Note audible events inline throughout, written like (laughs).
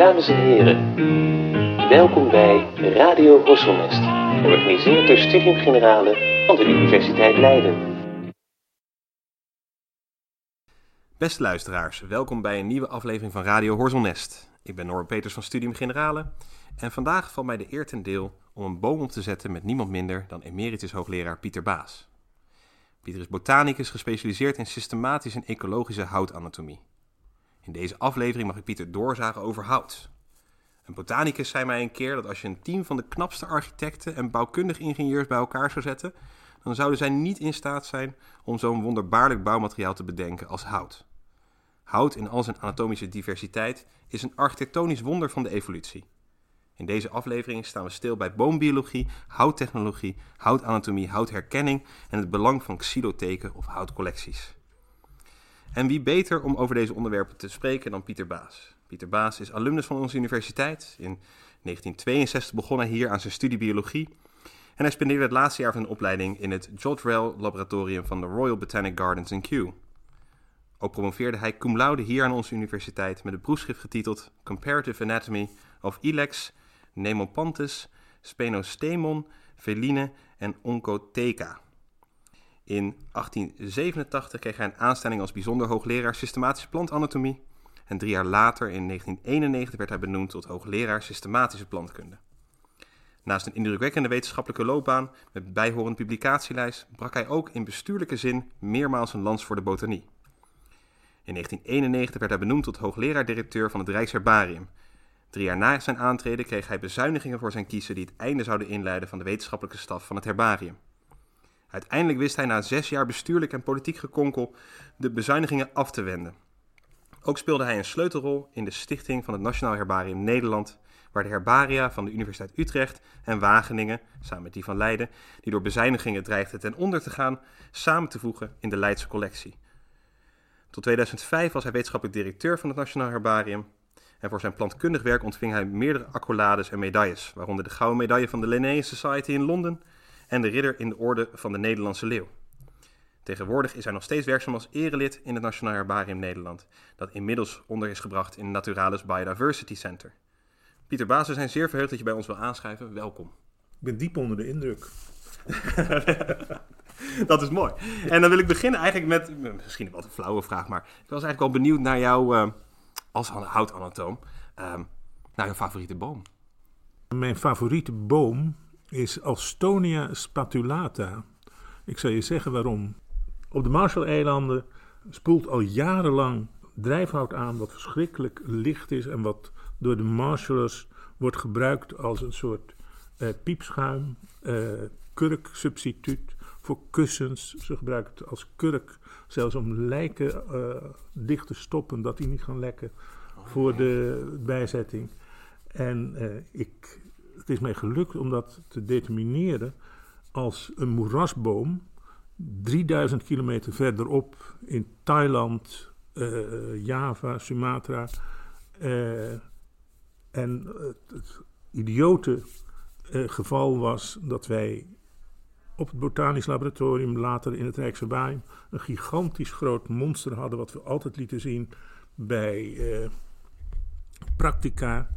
Dames en heren, welkom bij Radio Horselnest, georganiseerd door Studium Generale van de Universiteit Leiden. Beste luisteraars, welkom bij een nieuwe aflevering van Radio Horselnest. Ik ben Norbert Peters van Studium Generale en vandaag valt mij de eer ten deel om een boom op te zetten met niemand minder dan emeritus hoogleraar Pieter Baas. Pieter is botanicus gespecialiseerd in systematische en ecologische houtanatomie. In deze aflevering mag ik Pieter doorzagen over hout. Een botanicus zei mij een keer dat als je een team van de knapste architecten en bouwkundige ingenieurs bij elkaar zou zetten, dan zouden zij niet in staat zijn om zo'n wonderbaarlijk bouwmateriaal te bedenken als hout. Hout in al zijn anatomische diversiteit is een architectonisch wonder van de evolutie. In deze aflevering staan we stil bij boombiologie, houttechnologie, houtanatomie, houtherkenning en het belang van xylotheken of houtcollecties. En wie beter om over deze onderwerpen te spreken dan Pieter Baas? Pieter Baas is alumnus van onze universiteit. In 1962 begon hij hier aan zijn studie biologie. En hij spendeerde het laatste jaar van zijn opleiding in het Jodrell Laboratorium van de Royal Botanic Gardens in Kew. Ook promoveerde hij cum laude hier aan onze universiteit met een proefschrift getiteld Comparative Anatomy of Ilex, Nemopanthus, Spenostemon, Veline en Oncotheca. In 1887 kreeg hij een aanstelling als bijzonder hoogleraar systematische plantanatomie. En drie jaar later, in 1991, werd hij benoemd tot hoogleraar systematische plantkunde. Naast een indrukwekkende wetenschappelijke loopbaan met bijhorend publicatielijst brak hij ook in bestuurlijke zin meermaals een lans voor de botanie. In 1991 werd hij benoemd tot hoogleraar-directeur van het Rijksherbarium. Drie jaar na zijn aantreden kreeg hij bezuinigingen voor zijn kiezen die het einde zouden inleiden van de wetenschappelijke staf van het herbarium. Uiteindelijk wist hij na zes jaar bestuurlijk en politiek gekonkel de bezuinigingen af te wenden. Ook speelde hij een sleutelrol in de stichting van het Nationaal Herbarium Nederland, waar de herbaria van de Universiteit Utrecht en Wageningen, samen met die van Leiden, die door bezuinigingen dreigden ten onder te gaan, samen te voegen in de Leidse collectie. Tot 2005 was hij wetenschappelijk directeur van het Nationaal Herbarium. En voor zijn plantkundig werk ontving hij meerdere accolades en medailles, waaronder de Gouden Medaille van de Linnaeus Society in Londen en de ridder in de Orde van de Nederlandse Leeuw. Tegenwoordig is hij nog steeds werkzaam als erelid in het Nationaal Herbarium Nederland, dat inmiddels onder is gebracht in het Naturalis Biodiversity Center. Pieter Baas, we zijn zeer verheugd dat je bij ons wil aanschrijven. Welkom. Ik ben diep onder de indruk. (laughs) dat is mooi. En dan wil ik beginnen eigenlijk met, misschien wat een flauwe vraag, maar ik was eigenlijk wel benieuwd naar jou uh, als houtanatoom, uh, naar jouw favoriete boom. Mijn favoriete boom is Alstonia spatulata. Ik zal je zeggen waarom. Op de Marshalleilanden spoelt al jarenlang drijfhout aan wat verschrikkelijk licht is en wat door de marshallers wordt gebruikt als een soort uh, piepschuim, uh, kurksubstituut voor kussens. Ze gebruiken het als kurk, zelfs om lijken uh, dicht te stoppen, dat die niet gaan lekken voor de bijzetting. En ik het is mij gelukt om dat te determineren als een moerasboom 3000 kilometer verderop in Thailand, uh, Java, Sumatra. Uh, en het, idiote geval was dat wij op het Botanisch Laboratorium, later in het Rijksherbarium, een gigantisch groot monster hadden, wat we altijd lieten zien bij practica.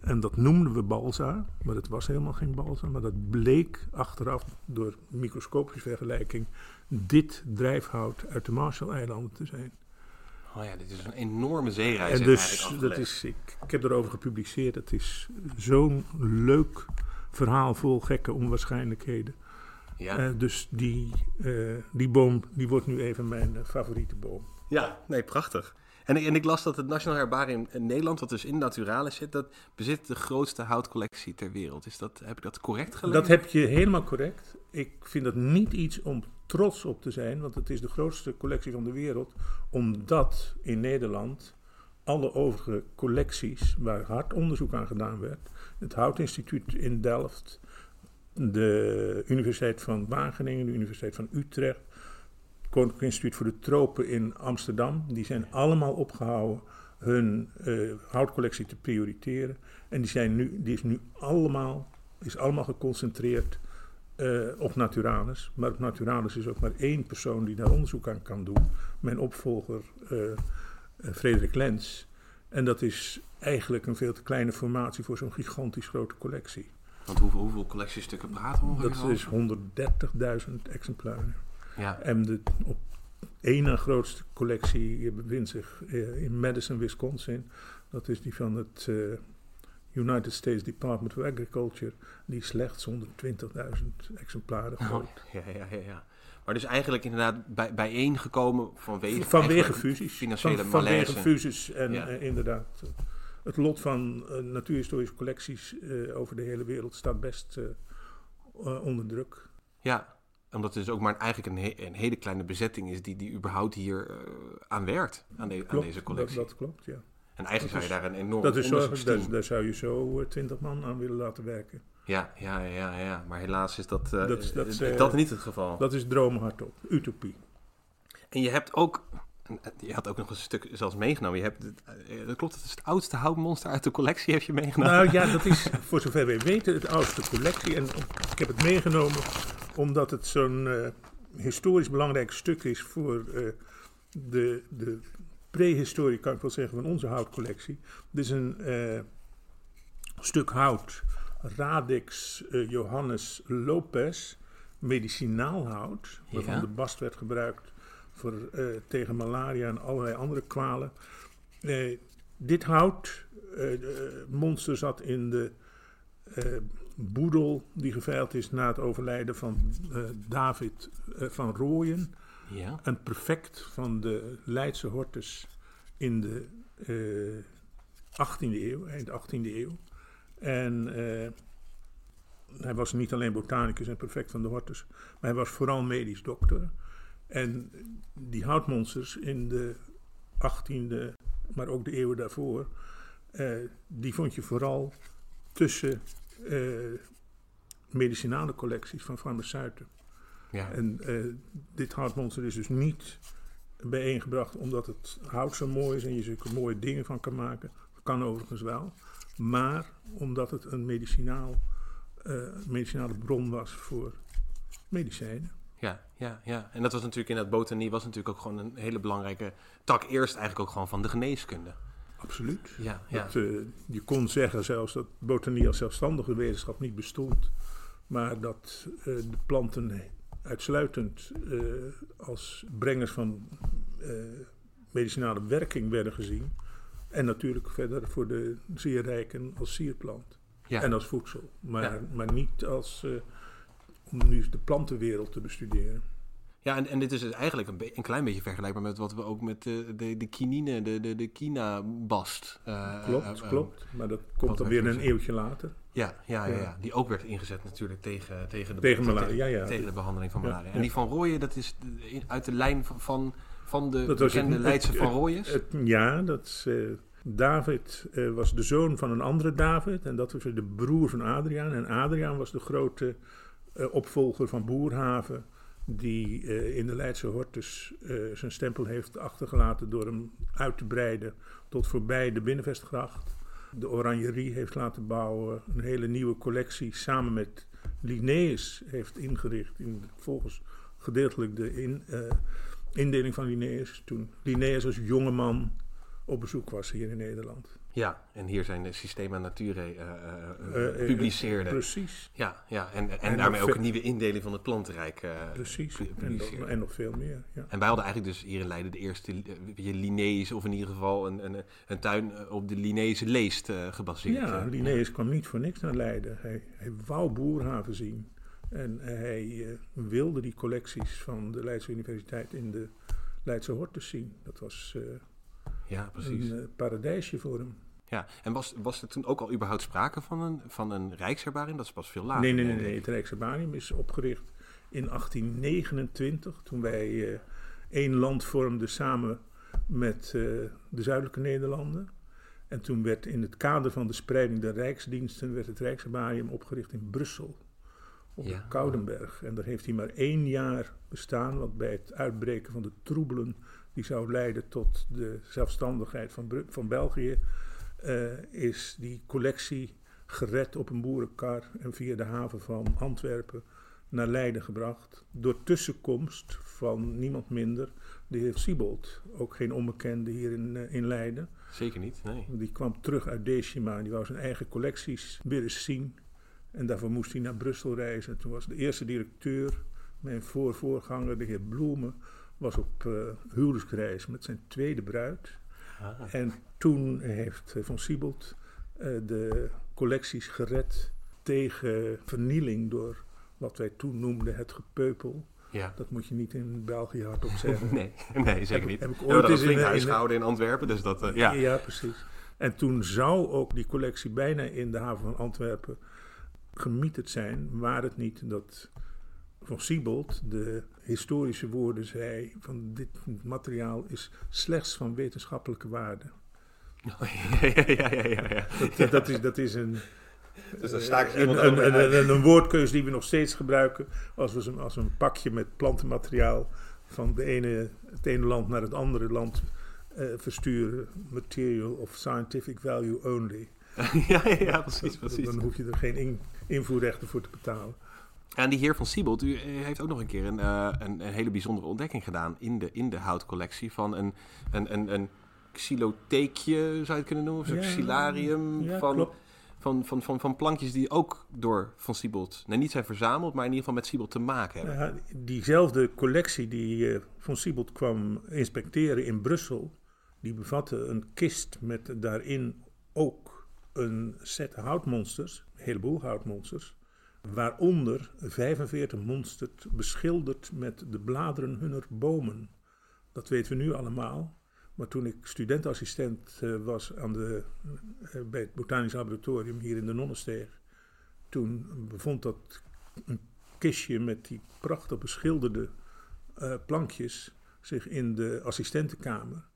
En dat noemden we balsa, maar het was helemaal geen balsa. Maar dat bleek achteraf door microscopische vergelijking dit drijfhout uit de Marshall-eilanden te zijn. Oh ja, dit is een enorme zeereis. En dus, dat is, ik, ik heb erover gepubliceerd. Het is zo'n leuk verhaal vol gekke onwaarschijnlijkheden. Ja. Uh, dus die, uh, die boom die wordt nu even mijn uh, favoriete boom. Ja, nee, prachtig. En en ik las dat het Nationaal Herbarium in Nederland, wat dus in Naturalis zit, dat bezit de grootste houtcollectie ter wereld. Is dat, heb ik dat correct gelezen? Dat heb je helemaal correct. Ik vind dat niet iets om trots op te zijn, want het is de grootste collectie van de wereld, omdat in Nederland alle overige collecties waar hard onderzoek aan gedaan werd, het Houtinstituut in Delft, de Universiteit van Wageningen, de Universiteit van Utrecht, Koninklijk Instituut voor de Tropen in Amsterdam. Die zijn allemaal opgehouden hun uh, houtcollectie te prioriteren. En die, zijn nu, die is nu allemaal, is allemaal geconcentreerd uh, op Naturalis. Maar op Naturalis is ook maar één persoon die daar onderzoek aan kan doen. Mijn opvolger uh, Frederik Lens. En dat is eigenlijk een veel te kleine formatie voor zo'n gigantisch grote collectie. Want hoeveel, hoeveel collectiestukken praten we ongeveer Dat is over? 130.000 exemplaren. Ja, En de op één na grootste collectie bevindt zich eh, in Madison, Wisconsin. Dat is die van het eh, United States Department of Agriculture. Die slechts 120.000 exemplaren Oh, groot. ja, ja, ja, ja. Maar dus eigenlijk inderdaad bij, bijeengekomen vanwege, Vanwege fusies. financiële Van- vanwege fusies en Ja. eh, inderdaad. het lot van natuurhistorische collecties over de hele wereld staat best onder druk. Ja, omdat het dus ook maar eigenlijk een, he- een hele kleine bezetting is die, die überhaupt hier eh, aan werkt, aan, de- aan Klopt, deze collectie. Dat, dat klopt, ja. en eigenlijk zou je daar een enorm Dat is zo, daar, daar zou je zo twintig man aan willen laten werken. Ja, ja, ja, ja, maar helaas is dat, eh, Dat is- dat is, eh, eh, dat niet het geval. Dat is dromen hardop, utopie. En je hebt ook, je had ook nog een stuk zelfs meegenomen. Je hebt, eh, dat klopt, het is het oudste houtmonster uit de collectie heb je meegenomen. Nou ja, (laughs) dat is voor zover wij weten het oudste collectie. En ik heb het meegenomen omdat het zo'n eh, historisch belangrijk stuk is voor eh, de, de prehistorie, kan ik wel zeggen, van onze houtcollectie. Dit is een eh, stuk hout, Radix Johannes Lopez, medicinaal hout, waarvan Ja. de bast werd gebruikt voor, tegen malaria en allerlei andere kwalen. Dit hout, monster zat in de boedel die geveild is na het overlijden van eh, David eh, van Rooyen. Ja, Een prefect van de Leidse Hortus in de eh 18e eeuw, eind 18e eeuw. En eh, hij was niet alleen botanicus en prefect van de Hortus, maar hij was vooral medisch dokter. En die houtmonsters in de 18e, maar ook de eeuwen daarvoor, eh, die vond je vooral tussen eh, medicinale collecties van farmaceuten. ja. En eh, dit houtmonster is dus niet bijeengebracht omdat het hout zo mooi is en je zulke mooie dingen van kan maken. Kan overigens wel. Maar omdat het een medicinaal, eh, medicinale bron was voor medicijnen. Ja, ja, ja. En dat was natuurlijk in dat botanie was natuurlijk ook gewoon een hele belangrijke tak. Eerst eigenlijk ook gewoon van de geneeskunde. Absoluut. Ja, ja. Dat, eh, je kon zeggen zelfs dat botanie als zelfstandige wetenschap niet bestond. Maar dat eh, de planten uitsluitend eh, als brengers van medicinale werking werden gezien. En natuurlijk verder voor de zeer rijken als sierplant ja. en als voedsel. Maar, maar niet als, om nu de plantenwereld te bestuderen. Ja, en, en dit is dus eigenlijk een, een klein beetje vergelijkbaar met wat we ook met de, de, de kinine, de, de, de kina-bast. eh, Klopt, eh, eh, klopt. Maar dat komt dan weer een eeuwtje later. Ja, ja, ja, die ook werd ingezet natuurlijk tegen, tegen, de, Tegen malaria, ja, ja. tegen de behandeling van malaria. En die van Rooyen, dat is uit de lijn van, van, de Dat bekende het- Leidse het- van. Het- ja, dat is, David was de zoon van een andere David. En dat was de broer van Adriaan. En Adriaan was de grote opvolger van Boerhaven. Die eh, in de Leidse Hortus eh, zijn stempel heeft achtergelaten door hem uit te breiden tot voorbij de Binnenvestgracht. De Oranjerie heeft laten bouwen. Een hele nieuwe collectie samen met Linnaeus heeft ingericht. In, volgens gedeeltelijk de in, eh, indeling van Linnaeus. Toen Linnaeus als jonge man op bezoek was hier in Nederland. Ja, en hier zijn de Systema Naturae eh, eh, eh, Eh, publiceerde. Precies, ja, ja, en, en, En daarmee ook een nieuwe indeling van het plantenrijk precies. En, en nog veel meer. Ja. En wij hadden eigenlijk dus hier in Leiden de eerste uh, Linnaeus, of in ieder geval een, een, een tuin op de Linnaeuse leest gebaseerd. Ja. Linnaeus kwam niet voor niks naar Leiden. Hij, hij wou Boerhaven zien. En hij wilde die collecties van de Leidse Universiteit in de Leidse Hortus zien. Dat was Ja, precies. een paradijsje voor hem. Ja, en was, was er toen ook al überhaupt sprake van een, van een rijksherbarium? Dat is pas veel later. Nee, nee, nee, nee. Het Rijksherbarium is opgericht in 1829, toen wij eh, één land vormden samen met eh, de zuidelijke Nederlanden. En toen werd in het kader van de spreiding der rijksdiensten werd het Rijksherbarium opgericht in Brussel, op Ja. Koudenberg. En daar heeft hij maar één jaar bestaan, want bij het uitbreken van de troebelen die zou leiden tot de zelfstandigheid van, Bru- van België, is die collectie gered op een boerenkar en via de haven van Antwerpen naar Leiden gebracht. Door tussenkomst van niemand minder, de heer Siebold. Ook geen onbekende hier in, eh, in Leiden. Zeker niet, nee. Die kwam terug uit Decima en die wou zijn eigen collecties weer eens zien. En daarvoor moest hij naar Brussel reizen. Toen was de eerste directeur, mijn voorvoorganger, de heer Bloemen, was op uh, huwelijksreis met zijn tweede bruid. Ah. En toen heeft eh, Van Siebold de collecties gered tegen vernieling door wat wij toen noemden het gepeupel. Ja. Dat moet je niet in België hardop (laughs) zeggen. nee, (laughs) nee, zeker niet. Heb, heb ik ooit een huis gehouden in Antwerpen, dus dat, uh, ja. Ja, precies. En toen zou ook die collectie bijna in de haven van Antwerpen gemieterd zijn, waar het niet dat van Siebold de historische woorden zei van dit materiaal is slechts van wetenschappelijke waarde. Ja, ja, ja, ja, ja. Dat, dat, is, dat is een dus daar sta ik een, een, een, een, woordkeus die we nog steeds gebruiken als we als een pakje met plantenmateriaal van de ene, het ene land naar het andere land uh, versturen. Material of scientific value only. (laughs) ja, ja, precies, precies. Dan hoef je er geen in, invoerrechten voor te betalen. En die heer van Siebold, u heeft ook nog een keer een, uh, een, een, hele bijzondere ontdekking gedaan in de, in de houtcollectie van een, een, een, een xylotheekje, zou je het kunnen noemen, of een ja, xylarium ja, van... Van, van, van, van plankjes die ook door Van Siebold, nee, niet zijn verzameld, maar in ieder geval met Siebold te maken hebben. Ja, diezelfde collectie die uh, Van Siebold kwam inspecteren in Brussel, die bevatte een kist met daarin ook een set houtmonsters, een heleboel houtmonsters, waaronder 45 monsters beschilderd met de bladeren hunner bomen. Dat weten we nu allemaal. Maar toen ik studentassistent uh, was aan de, uh, bij het Botanisch Laboratorium hier in de Nonnensteeg, toen bevond dat een kistje met die prachtig beschilderde uh, plankjes zich in de assistentenkamer.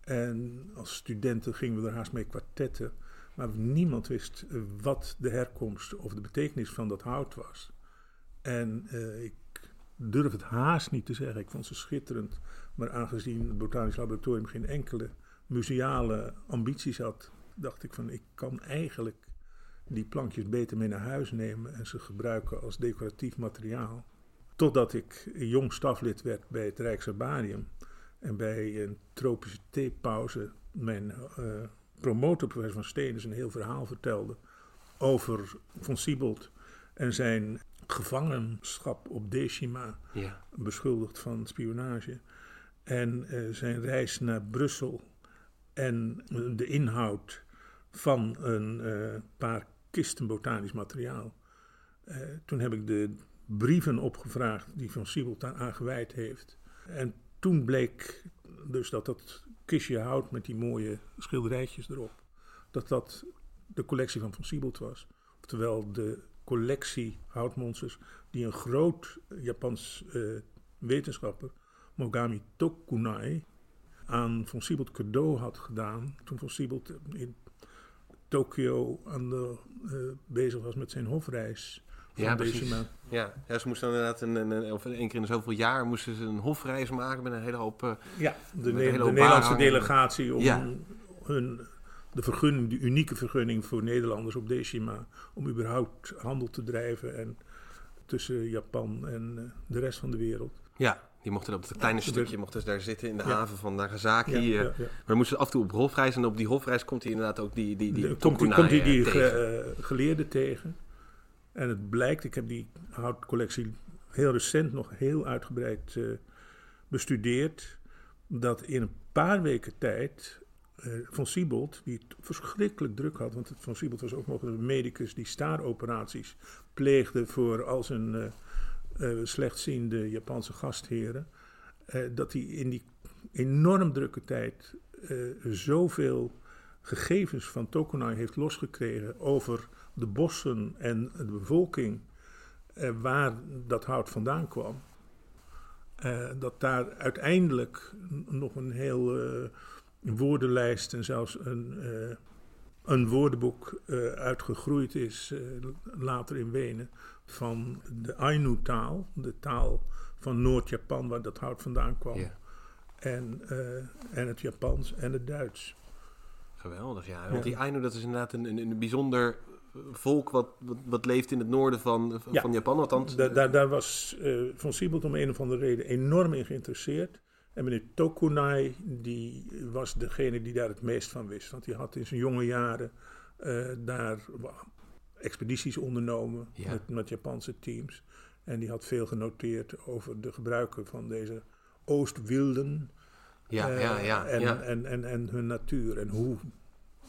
En als studenten gingen we er haast mee kwartetten, maar niemand wist wat de herkomst of de betekenis van dat hout was. En ik durf het haast niet te zeggen, ik vond ze schitterend. Maar aangezien het Botanisch Laboratorium geen enkele museale ambities had, dacht ik van ik kan eigenlijk die plankjes beter mee naar huis nemen en ze gebruiken als decoratief materiaal. Totdat ik jong staflid werd bij het Rijksherbarium en bij een tropische theepauze mijn uh, promotor, professor van Steenens, een heel verhaal vertelde over Von Siebold en zijn gevangenschap op Decima, ja. beschuldigd van spionage. En uh, zijn reis naar Brussel en de inhoud van een uh, paar kisten botanisch materiaal. Toen heb ik de brieven opgevraagd die Van Siebold aan gewijd heeft. En toen bleek dus dat dat kistje hout met die mooie schilderijtjes erop, dat dat de collectie van Van Siebold was. Oftewel de collectie houtmonsters die een groot Japans wetenschapper Mogami Tokunai aan Von cadeau had gedaan. Toen Von Siebold in Tokio aan de, uh, bezig was met zijn hofreis. Ja, precies. Ja. ja, ze moesten inderdaad een, een, of één keer in zoveel jaar moesten ze een hofreis maken met een hele hoop. Uh, ja, de, ne de Nederlandse delegatie om ja. hun de vergunning, de unieke vergunning voor Nederlanders op Decima om überhaupt handel te drijven en tussen Japan en uh, de rest van de wereld. Ja, die mochten op het kleine stukje mochten ze daar zitten in de haven van Nagasaki. Ja, ja, ja. Maar moesten af en toe op hofreis. En op die hofreis komt hij inderdaad ook die, die, die komt, hij, komt die ge, uh, geleerde tegen. En het blijkt, ik heb die houtcollectie heel recent nog heel uitgebreid uh, bestudeerd. Dat in een paar weken tijd Van Siebold, die het verschrikkelijk druk had. Want Van Siebold was ook nog een medicus die staaroperaties pleegde voor al zijn uh, slechtziende Japanse gastheren, dat hij in die enorm drukke tijd zoveel gegevens van Tokunai heeft losgekregen over de bossen en de bevolking waar dat hout vandaan kwam. dat daar uiteindelijk nog een heel woordenlijst en zelfs een, een woordenboek uitgegroeid is later in Wenen van de Ainu-taal, de taal van Noord-Japan, waar dat hout vandaan kwam. En, uh, en het Japans en het Duits. Geweldig, ja. Want die Ainu, dat is inderdaad een, een, een bijzonder volk wat, wat, wat leeft in het noorden van, Ja. van Japan. Althans, Da- daar, daar was eh, Van Siebold om een of andere reden enorm in geïnteresseerd. En meneer Tokunai, die was degene die daar het meest van wist. Want die had in zijn jonge jaren eh, daar expedities ondernomen Ja. met, met Japanse teams. En die had veel genoteerd over de gebruiken van deze Oostwilden. ja, eh, ja, ja, en, ja. En, en, en hun natuur. En hoe,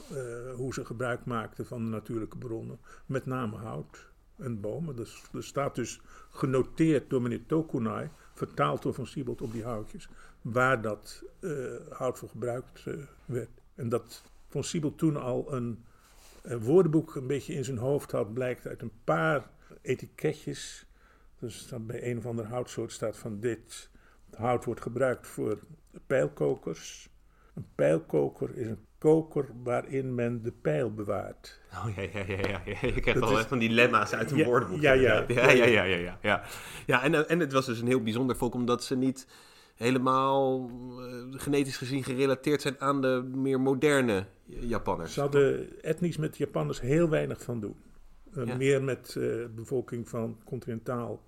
eh, hoe ze gebruik maakten van de natuurlijke bronnen. Met name hout en bomen. Dus, er staat dus genoteerd door meneer Tokunai, vertaald door Van Siebold op die houtjes, waar dat eh, hout voor gebruikt eh, werd. En dat Van Siebold toen al een, een woordenboek een beetje in zijn hoofd had, blijkt uit een paar etiketjes. Dus dan bij een of ander houtsoort staat van dit hout wordt gebruikt voor pijlkokers. Een pijlkoker is een koker waarin men de pijl bewaart. Oh ja, ja, ja, ja. Je krijgt al is- van die lemma's uit een Ja, woordenboek. ja, ja. ja, ja, ja, ja, ja, ja. Ja, en, en het was dus een heel bijzonder volk, omdat ze niet helemaal eh, genetisch gezien gerelateerd zijn aan de meer moderne Japanners. Ze hadden etnisch met Japanners heel weinig van doen. Eh, Ja. Meer met de bevolking van continentaal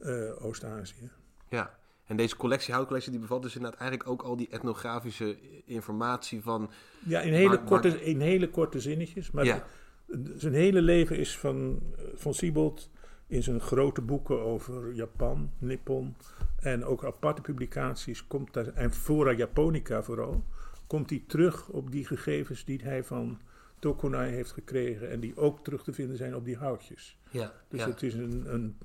eh, Oost-Azië. Ja, en deze collectie, houtcollectie, die bevat dus inderdaad eigenlijk ook al die etnografische informatie van... Ja, in hele, Maar- korte, in hele korte zinnetjes. Maar Ja. de- zijn hele leven is van, van Siebold in zijn grote boeken over Japan, Nippon en ook aparte publicaties, komt daar, en Fora Japonica vooral, komt hij terug op die gegevens die hij van Tokunai heeft gekregen en die ook terug te vinden zijn op die houtjes. Ja, Dus ja. het is een, een,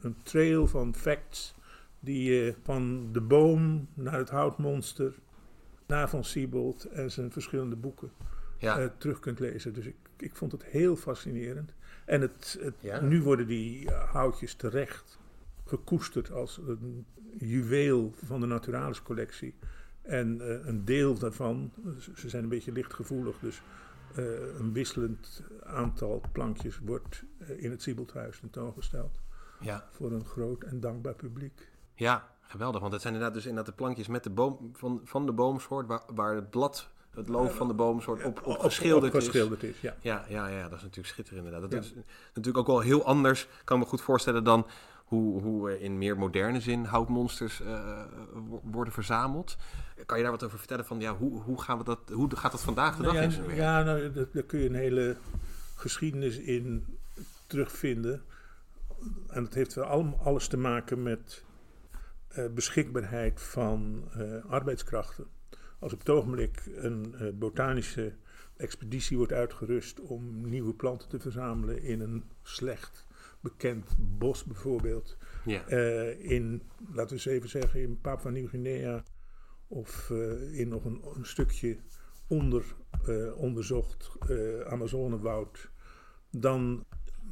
een trail van facts die je van de boom naar het houtmonster, naar Van Siebold en zijn verschillende boeken ja. eh, terug kunt lezen. Dus ik, ik vond het heel fascinerend. En het, het, Ja. nu worden die houtjes terecht gekoesterd als een juweel van de Naturalis collectie. En eh, een deel daarvan, ze- zijn een beetje lichtgevoelig, dus eh, een wisselend aantal plankjes wordt eh, in het Sieboldhuis tentoongesteld. ja. Voor een groot en dankbaar publiek. Ja, geweldig. Want het zijn inderdaad dus inderdaad de plankjes met de boom, van, van de boomsoort, waar, waar het blad, het loof van de boomsoort op, op geschilderd is. ja. Ja, ja, ja, dat is natuurlijk schitterend inderdaad. Dat Ja. is natuurlijk ook wel heel anders, kan ik me goed voorstellen, dan hoe, hoe in meer moderne zin houtmonsters eh, wo- worden verzameld. Kan je daar wat over vertellen van, ja, hoe, hoe, gaan we dat, hoe gaat dat vandaag de dag Nou in ja, zijn werk? ja nou, daar, kun je een hele geschiedenis in terugvinden. En dat heeft wel alles te maken met eh, beschikbaarheid van eh, arbeidskrachten. Als op het ogenblik een eh, botanische expeditie wordt uitgerust om nieuwe planten te verzamelen in een slecht bekend bos bijvoorbeeld, Ja, eh, in, laten we eens even zeggen, in Papua Nieuw-Guinea of eh, in nog een, een stukje onder onderzocht Amazonewoud, dan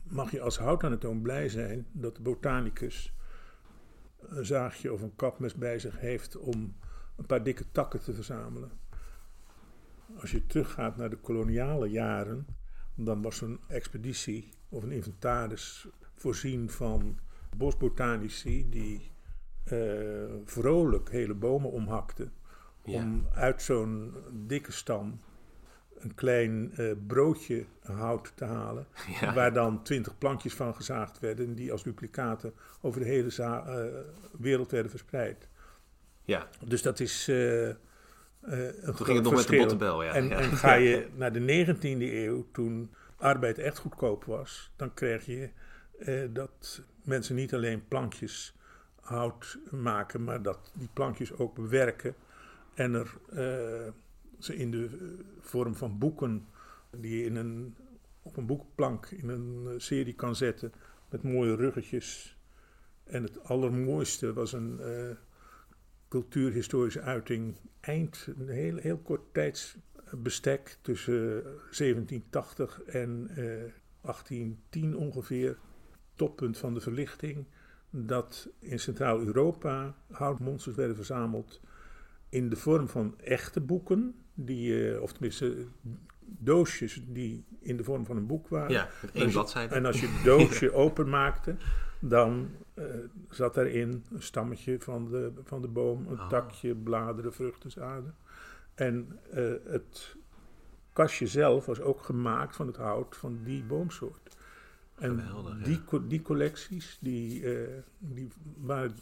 mag je als houtanatoom blij zijn dat de botanicus een zaagje of een kapmes bij zich heeft om een paar dikke takken te verzamelen. Als je teruggaat naar de koloniale jaren, dan was een expeditie of een inventaris voorzien van bosbotanici die eh, vrolijk hele bomen omhakten. ja, Om uit zo'n dikke stam een klein eh, broodje hout te halen. (laughs) ja. Waar dan twintig plankjes van gezaagd werden. Die als duplicaten over de hele eh, wereld werden verspreid. Ja. Dus dat is eh, eh, een Toen ging het nog met de verschil. botte bel, ja. En, ja. en ga je (laughs) (laughs) naar de 19e eeuw, toen arbeid echt goedkoop was, dan kreeg je eh, dat mensen niet alleen plankjes hout maken, maar dat die plankjes ook bewerken en er ze in de vorm van boeken die je in een, op een boekplank in een serie kan zetten met mooie ruggetjes. En het allermooiste was een cultuurhistorische uiting eind, een heel, heel kort tijdsbestek tussen 1780 en eh, 1810 ongeveer, toppunt van de verlichting, dat in Centraal-Europa houtmonsters werden verzameld in de vorm van echte boeken, die, eh, of tenminste doosjes die in de vorm van een boek waren. ja, één bladzijde. En als je het doosje (laughs) openmaakte, dan eh, zat daarin een stammetje van de, van de boom, een Oh. takje, bladeren, vruchten, zaden. En eh, het kastje zelf was ook gemaakt van het hout van die boomsoort. En Geweldig, ja. die, co- die collecties die, eh, die waren,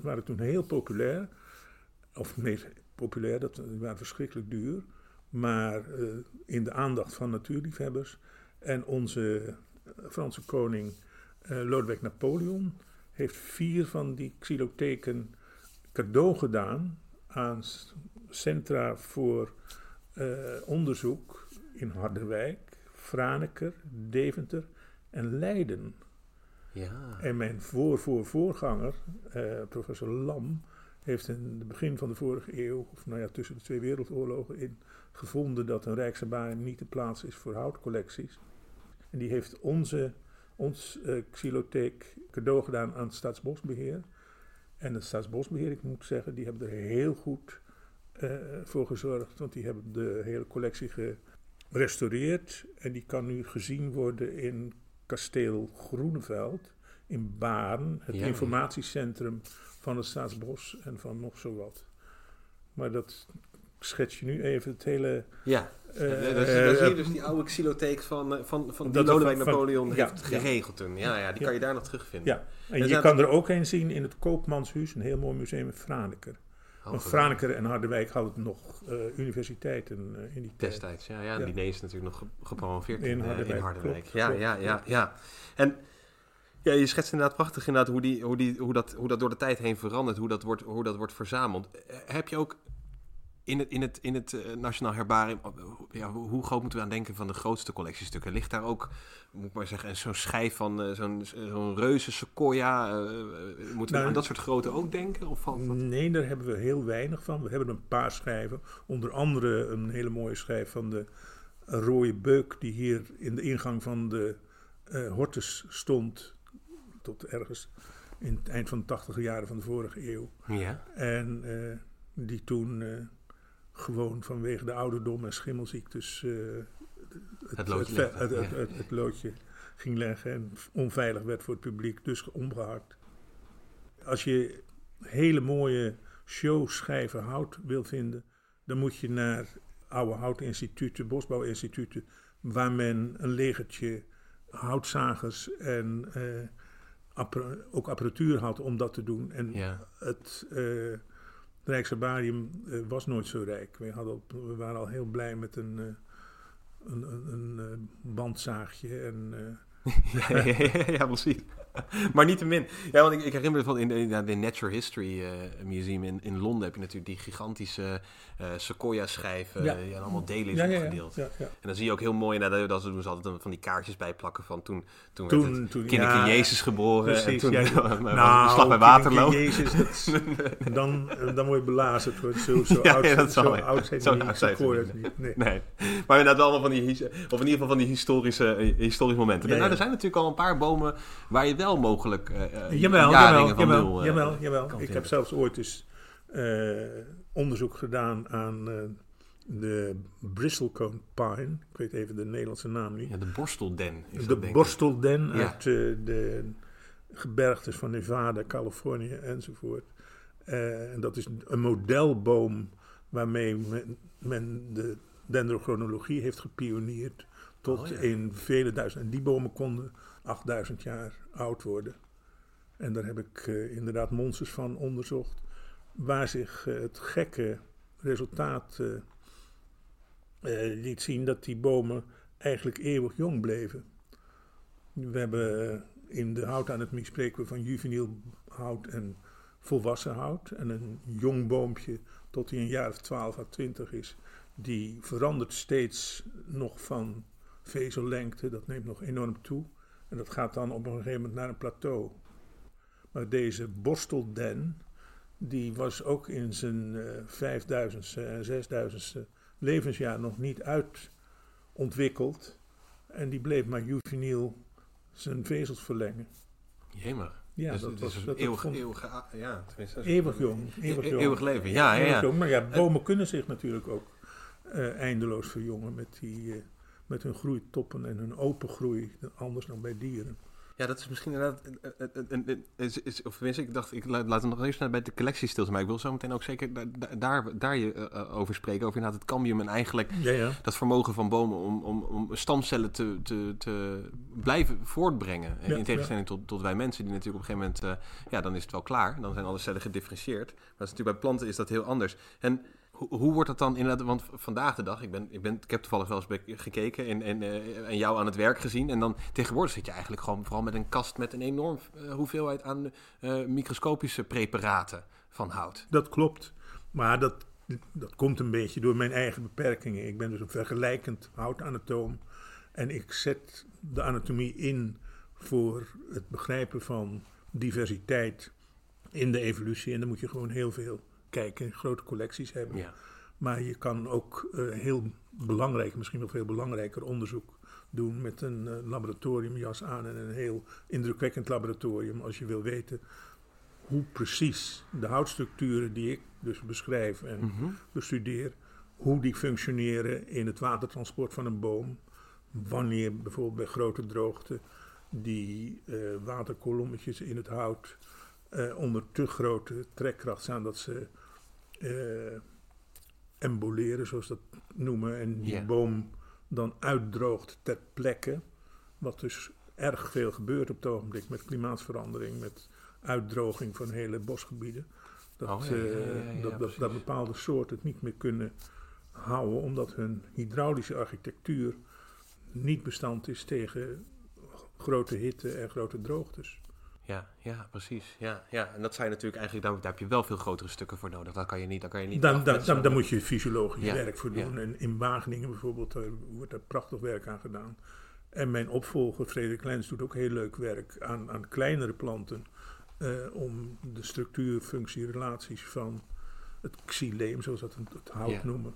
waren toen heel populair. Of nee, populair, dat die waren verschrikkelijk duur. Maar in de aandacht van natuurliefhebbers. En onze Franse koning Lodewijk Napoleon heeft vier van die xylotheken cadeau gedaan aan centra voor eh, onderzoek in Harderwijk, Franeker, Deventer en Leiden. Ja. En mijn voor, voor, voorganger, eh, professor Lam, heeft in het begin van de vorige eeuw, of nou ja, tussen de twee wereldoorlogen in, gevonden dat een Rijksherbarium niet de plaats is voor houtcollecties. En die heeft onze, ons eh xylotheek cadeau gedaan aan het Staatsbosbeheer. En het Staatsbosbeheer, ik moet zeggen, die hebben er heel goed eh, voor gezorgd. Want die hebben de hele collectie gerestaureerd. En die kan nu gezien worden in kasteel Groeneveld in Baarn. Het Ja. informatiecentrum van het Staatsbos en van nog zo wat. Maar dat schets je nu even het hele... Ja, eh, Eh, daar, zie- je dus die oude xylotheek van, eh, van, van die Lodewijk van- Napoleon ja, heeft ja. geregeld toen. Ja, ja die Ja. kan je daar nog terugvinden. Ja, en je kan er ook een zien in het Koopmanshuis, een heel mooi museum in Franeker. Want. Franeker en Harderwijk hadden nog eh, universiteiten eh, in die tijd. Destijds, ja. ja, en Ja. Linné is natuurlijk nog ge- gepromoveerd In in, Harderwijk, in Harderwijk. klopt, ja, klopt. ja, ja, ja. En ja, je schetst inderdaad prachtig inderdaad hoe, die, hoe, die, hoe, dat, hoe dat door de tijd heen verandert, hoe dat wordt, hoe dat wordt verzameld. Heb je ook in het, in het, in het eh, Nationaal Herbarium, hoe- ja, hoe groot moeten we aan denken van de grootste collectiestukken? Ligt daar ook, moet ik maar zeggen, zo'n schijf van eh, zo'n zo'n reuze sequoia? eh, moeten we Nou, aan dat soort grootte ook denken? Of valt dat? Nee, daar hebben we heel weinig van. We hebben een paar schijven. Onder andere een hele mooie schijf van de rode beuk... die hier in de ingang van de Hortus stond... tot ergens in het eind van de tachtige jaren van de vorige eeuw. Ja. En die toen gewoon vanwege de ouderdom en schimmelziektes... eh, Het loodje het, het, loodje ging leggen en onveilig werd voor het publiek, dus omgehakt. Als je hele mooie showschijven hout wil vinden, dan moet je naar oude houtinstituten, bosbouwinstituten, waar men een legertje houtzagers en eh, appara- ook apparatuur had om dat te doen. En Ja. het eh Rijksherbarium eh, was nooit zo rijk. We, hadden we waren al heel blij met een, eh, een, een, eh, bandzaagje en... (laughs) ja, ja, ja, ja, precies. (laughs) maar niet te min. Ja, want ik, ik herinner me van in de, in de Natural History eh, Museum in, in Londen heb je natuurlijk die gigantische eh sequoia-schijven. Ja. Die allemaal delen is ja, opgedeeld. ja. En dan zie je ook heel mooi, nou, dat, doen ze altijd van die kaartjes bij plakken van toen, toen, Toen- werd toen- kinderke Jezus geboren. en Precies, toen was (laughs) de Nou, slag bij Waterloo. Jezus, dat (laughs) dan, dan word je belazerd. Zo, zo oud, ja, dat zo zal, ja. oud zijn Zo ze sequoia's niet, niet. Nee. Nee, maar inderdaad wel allemaal van die, of in ieder geval van die historische, eh, historische momenten. Nou, er zijn natuurlijk al een paar bomen waar je wel mogelijk eh eh, Jawel, jawel, van jawel, nul, eh, jawel, kan jawel. Ik heb zelfs ooit eens onderzoek gedaan aan de bristlecone pine. Ik weet even de Nederlandse naam niet. Ja, de borstelden is de dat, ik. borstelden Ja. uit de gebergtes van Nevada, Californië enzovoort. En dat is een modelboom waarmee men, men de dendrochronologie heeft gepioneerd tot Oh, ja. in vele duizend. En die bomen konden 8000 jaar oud worden. En daar heb ik eh, inderdaad monsters van onderzocht, waar zich eh, het gekke resultaat eh, liet zien dat die bomen eigenlijk eeuwig jong bleven. We hebben in de houtanemie spreken we van juveniel hout en volwassen hout. En een jong boompje tot hij een jaar of 12 à 20 is, die verandert steeds nog van vezellengte. Dat neemt nog enorm toe. En dat gaat dan op een gegeven moment naar een plateau. Maar deze borstelden, die was ook in zijn eh 5000ste en 6000ste levensjaar nog niet uitontwikkeld. En die bleef maar juveniel zijn vezels verlengen. Jemig. Ja, dus, dat was dat eeuwig, vond- eeuwig, ja, tenminste, eeuwig jong. Eeuwig E- jong. eeuwig leven, ja, ja, Eeuwig ja. jong. Maar ja, bomen kunnen zich natuurlijk ook eh, eindeloos verjongen met, die, eh, met hun groeitoppen en hun open groei, anders dan bij dieren. Ja, dat is misschien inderdaad. eh, eh, eh, is, is, of tenminste, ik dacht, ik la- laat hem nog even naar bij de collectie stil zijn. Maar ik wil zo meteen ook zeker da- da- daar, daar je over spreken. Over inderdaad het cambium en eigenlijk Ja, ja. dat vermogen van bomen om, om, om stamcellen te, te, te blijven voortbrengen. Ja, in tegenstelling tot, tot wij mensen, die natuurlijk op een gegeven moment, ja, dan is het wel klaar. Dan zijn alle cellen gedifferentieerd. Maar dat is natuurlijk bij planten is dat heel anders. En hoe, hoe wordt dat dan inderdaad? Want vandaag de dag, ik, ben, ik, ben, ik heb toevallig wel eens gekeken en, en, eh, en jou aan het werk gezien. En dan tegenwoordig zit je eigenlijk gewoon vooral met een kast met een enorm eh, hoeveelheid aan eh, microscopische preparaten van hout. Dat klopt. Maar dat, dat komt een beetje door mijn eigen beperkingen. Ik ben dus een vergelijkend houtanatoom. En ik zet de anatomie in voor het begrijpen van diversiteit in de evolutie. En dan moet je gewoon heel veel kijken, grote collecties hebben. Ja. Maar je kan ook eh, heel belangrijk, misschien wel veel belangrijker onderzoek doen met een eh, laboratoriumjas aan en een heel indrukwekkend laboratorium als je wil weten hoe precies de houtstructuren die ik dus beschrijf en Mhm. bestudeer, hoe die functioneren in het watertransport van een boom. Wanneer bijvoorbeeld bij grote droogte die eh, waterkolommetjes in het hout eh, onder te grote trekkracht staan dat ze eh, emboleren, zoals dat noemen, en die boom dan uitdroogt ter plekke. Wat dus erg veel gebeurt op het ogenblik met klimaatsverandering, met uitdroging van hele bosgebieden. Dat, Oh, ja, ja, ja, eh, dat, dat, dat bepaalde soorten het niet meer kunnen houden, omdat hun hydraulische architectuur niet bestand is tegen grote hitte en grote droogtes. Ja, ja, precies. Ja, ja. En dat zijn natuurlijk eigenlijk, daar, daar heb je wel veel grotere stukken voor nodig. Dat kan je niet, dat kan je niet Dan, dan, dan, dan moet je fysiologisch Ja, werk voor ja. doen. En in Wageningen bijvoorbeeld daar wordt daar prachtig werk aan gedaan. En mijn opvolger, Frederik Lens, doet ook heel leuk werk aan, aan kleinere planten. eh, om de structuur, functie, relaties van het xyleem, zoals dat het, het hout Ja. noemen,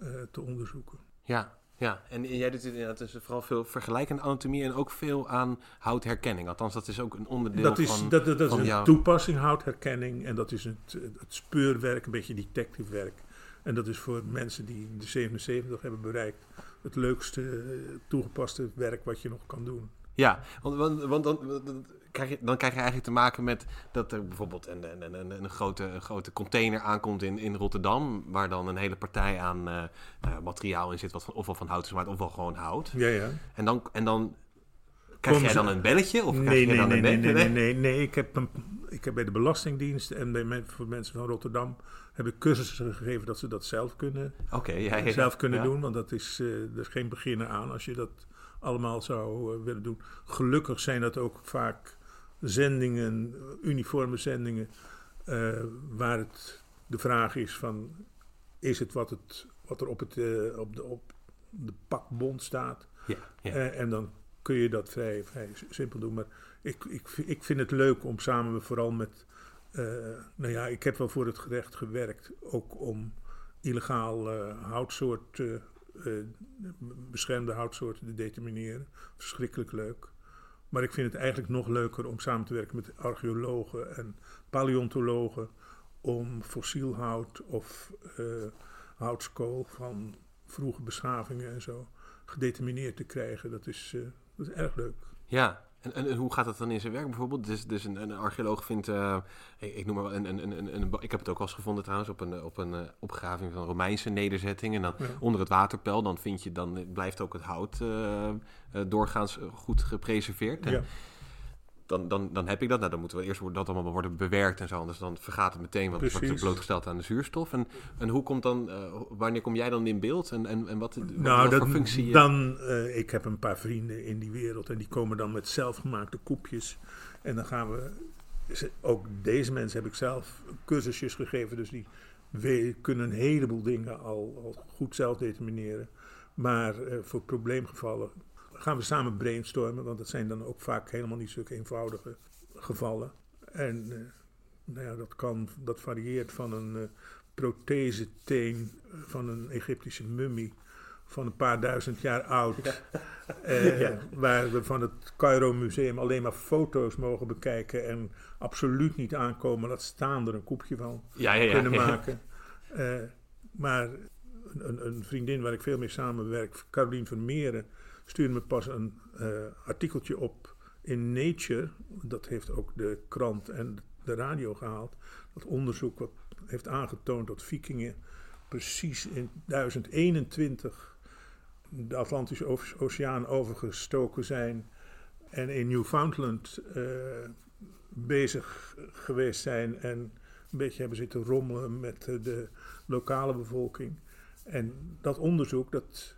eh, te onderzoeken. Ja, ja. En jij doet inderdaad dus vooral veel vergelijkende anatomie en ook veel aan houtherkenning. Althans, dat is ook een onderdeel Dat is, van... dat, dat, dat van is een jouw- toepassing, houtherkenning. En dat is het, het speurwerk, een beetje detective werk. En dat is voor mensen die de 77 hebben bereikt... het leukste eh, toegepaste werk wat je nog kan doen. Ja, want, want, want dan, krijg je, dan krijg je eigenlijk te maken met dat er bijvoorbeeld een, een, een, een, grote, een grote container aankomt in, in Rotterdam, waar dan een hele partij aan eh, nou, materiaal in zit, wat van, ofwel van hout is gemaakt, ofwel gewoon hout. Ja, ja. En dan, en dan krijg jij dan een belletje? Of krijg Nee, je nee, dan nee, een nee, nee, nee, nee, nee. Ik heb, een, ik heb bij de Belastingdienst en bij men- voor mensen van Rotterdam... heb ik cursussen gegeven dat ze dat zelf kunnen, ja, ja, zelf kunnen ja. doen. Want dat is, eh, er is geen beginnen aan als je dat allemaal zou eh, willen doen. Gelukkig zijn dat ook vaak zendingen, uniforme zendingen... eh, waar het de vraag is van... is het wat, het, wat er op, het, eh, op, de, op de pakbond staat... Ja, ja. Eh, en dan kun je dat vrij, vrij simpel doen. Maar ik, ik, ik vind het leuk om samen vooral met... nou ja, ik heb wel voor het gerecht gewerkt. Ook om illegaal houtsoort, beschermde houtsoorten te determineren. Verschrikkelijk leuk. Maar ik vind het eigenlijk nog leuker om samen te werken met archeologen en paleontologen. Om fossiel hout of eh, houtskool van vroege beschavingen en zo gedetermineerd te krijgen. Dat is, eh, dat is erg leuk. Ja, en, en, en hoe gaat dat dan in zijn werk bijvoorbeeld? Dus, dus een, een archeoloog vindt, eh, ik, ik noem maar wel een, een, een, een, een- ik heb het ook wel eens gevonden trouwens op een, op een eh, opgraving van Romeinse nederzetting. En dan Ja. onder het waterpeil, dan vind je, dan blijft ook het hout eh, doorgaans goed gepreserveerd. En Ja. Dan, dan, dan heb ik dat. Nou, dan moeten we eerst dat allemaal worden bewerkt en zo. Anders dan vergaat het meteen, want het wordt blootgesteld aan de zuurstof. En, en hoe komt dan, eh, wanneer kom jij dan in beeld? En, en, en wat, Nou, wat dat, voor functie? dan, eh, ik heb een paar vrienden in die wereld en die komen dan met zelfgemaakte koepjes. En dan gaan we, ook deze mensen heb ik zelf cursusjes gegeven, dus die we, kunnen een heleboel dingen al, al goed zelf determineren. Maar eh, voor probleemgevallen gaan we samen brainstormen, want dat zijn dan ook vaak helemaal niet zulke eenvoudige gevallen. En eh, nou ja, dat, kan, dat varieert van een eh protheseteen van een Egyptische mummie van een paar duizend jaar oud. eh, (laughs) Ja. Waar we van het Cairo Museum alleen maar foto's mogen bekijken en absoluut niet aankomen dat staan er een koepje van ja, ja, ja, kunnen (laughs) maken. Eh, maar een, een vriendin waar ik veel mee samenwerk, Carolien Vermeeren, stuurde me pas een eh, artikeltje op in Nature, dat heeft ook de krant en de radio gehaald, dat onderzoek wat heeft aangetoond dat vikingen precies in 1021 de Atlantische Oceaan overgestoken zijn en in Newfoundland uh, bezig geweest zijn en een beetje hebben zitten rommelen met de lokale bevolking. En dat onderzoek dat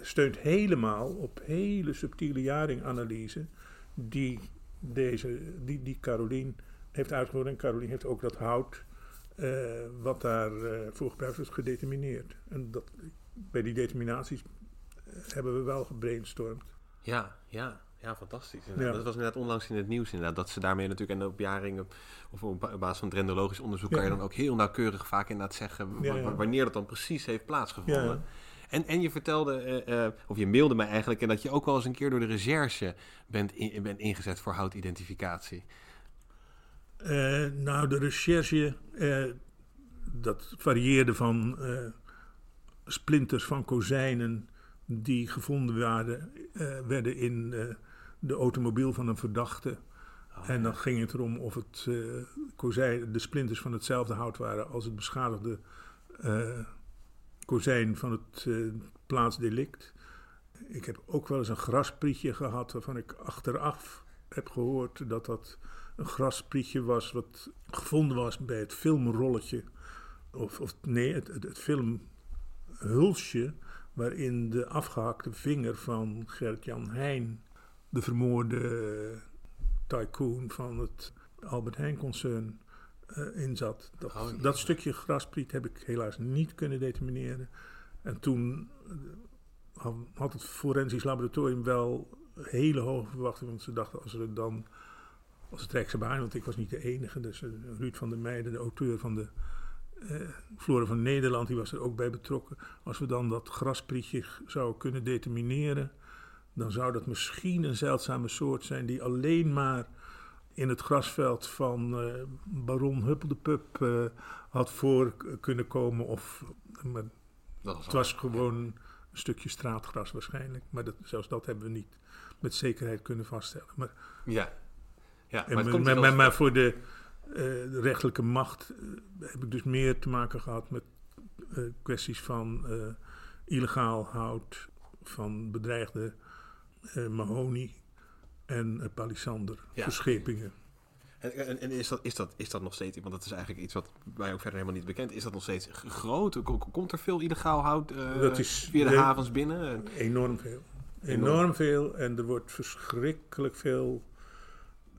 steunt helemaal op hele subtiele jaringanalyse die, deze, die, die Carolien heeft uitgevoerd. En Carolien heeft ook dat hout uh, wat daarvoor uh, voor gebruikt wordt gedetermineerd. En dat, bij die determinaties hebben we wel gebrainstormd. Ja, ja. Ja, fantastisch. Ja. Dat was inderdaad onlangs in het nieuws inderdaad. Dat ze daarmee natuurlijk, en op jaringen, of op basis van trendologisch onderzoek, kan je dan ook heel nauwkeurig vaak inderdaad zeggen wanneer dat dan precies heeft plaatsgevonden. En, en je vertelde, uh, uh, of je mailde mij eigenlijk, en dat je ook wel eens een keer door de recherche bent, in, bent ingezet voor houtidentificatie. Uh, nou, de recherche, dat varieerde van splinters van kozijnen die gevonden waren, werden in de automobiel van een verdachte. Oh, en dan ging het erom of het kozijn, de splinters van hetzelfde hout waren als het beschadigde kozijn van het uh, plaatsdelict. Ik heb ook wel eens een grasprietje gehad waarvan ik achteraf heb gehoord dat dat een grasprietje was wat gevonden was bij het filmrolletje. Of, of nee, het, het, filmhulsje waarin de afgehakte vinger van Gert-Jan Heijn de vermoorde tycoon van het Albert Heijn-concern uh, in zat. Dat, oh, dat stukje graspriet heb ik helaas niet kunnen determineren. En toen uh, had het forensisch laboratorium wel hele hoge verwachtingen. Want ze dachten als er dan, als het Rijksbaan, want ik was niet de enige. Dus uh, Ruud van der Meijden, de auteur van de Flora van Nederland, die was er ook bij betrokken. Als we dan dat grasprietje zouden kunnen determineren dan zou dat misschien een zeldzame soort zijn die alleen maar in het grasveld van uh, baron Huppeldepup uh, had voor kunnen komen. Of, maar het was gewoon een stukje straatgras waarschijnlijk. Maar dat, zelfs dat hebben we niet met zekerheid kunnen vaststellen. Maar, ja. Ja, maar, maar, maar, maar, voor de, uh, de rechterlijke macht heb ik dus meer te maken gehad met kwesties van illegaal hout, van bedreigde uh, Mahoney en Palisander, ja. verschepingen. En, en, en, is, dat, is, dat, is dat nog steeds, want dat is eigenlijk iets wat mij ook verder helemaal niet bekend is, dat nog steeds groot? Komt er veel illegaal hout uh, dat is via de havens binnen? Enorm veel. Enorm. veel en er wordt verschrikkelijk veel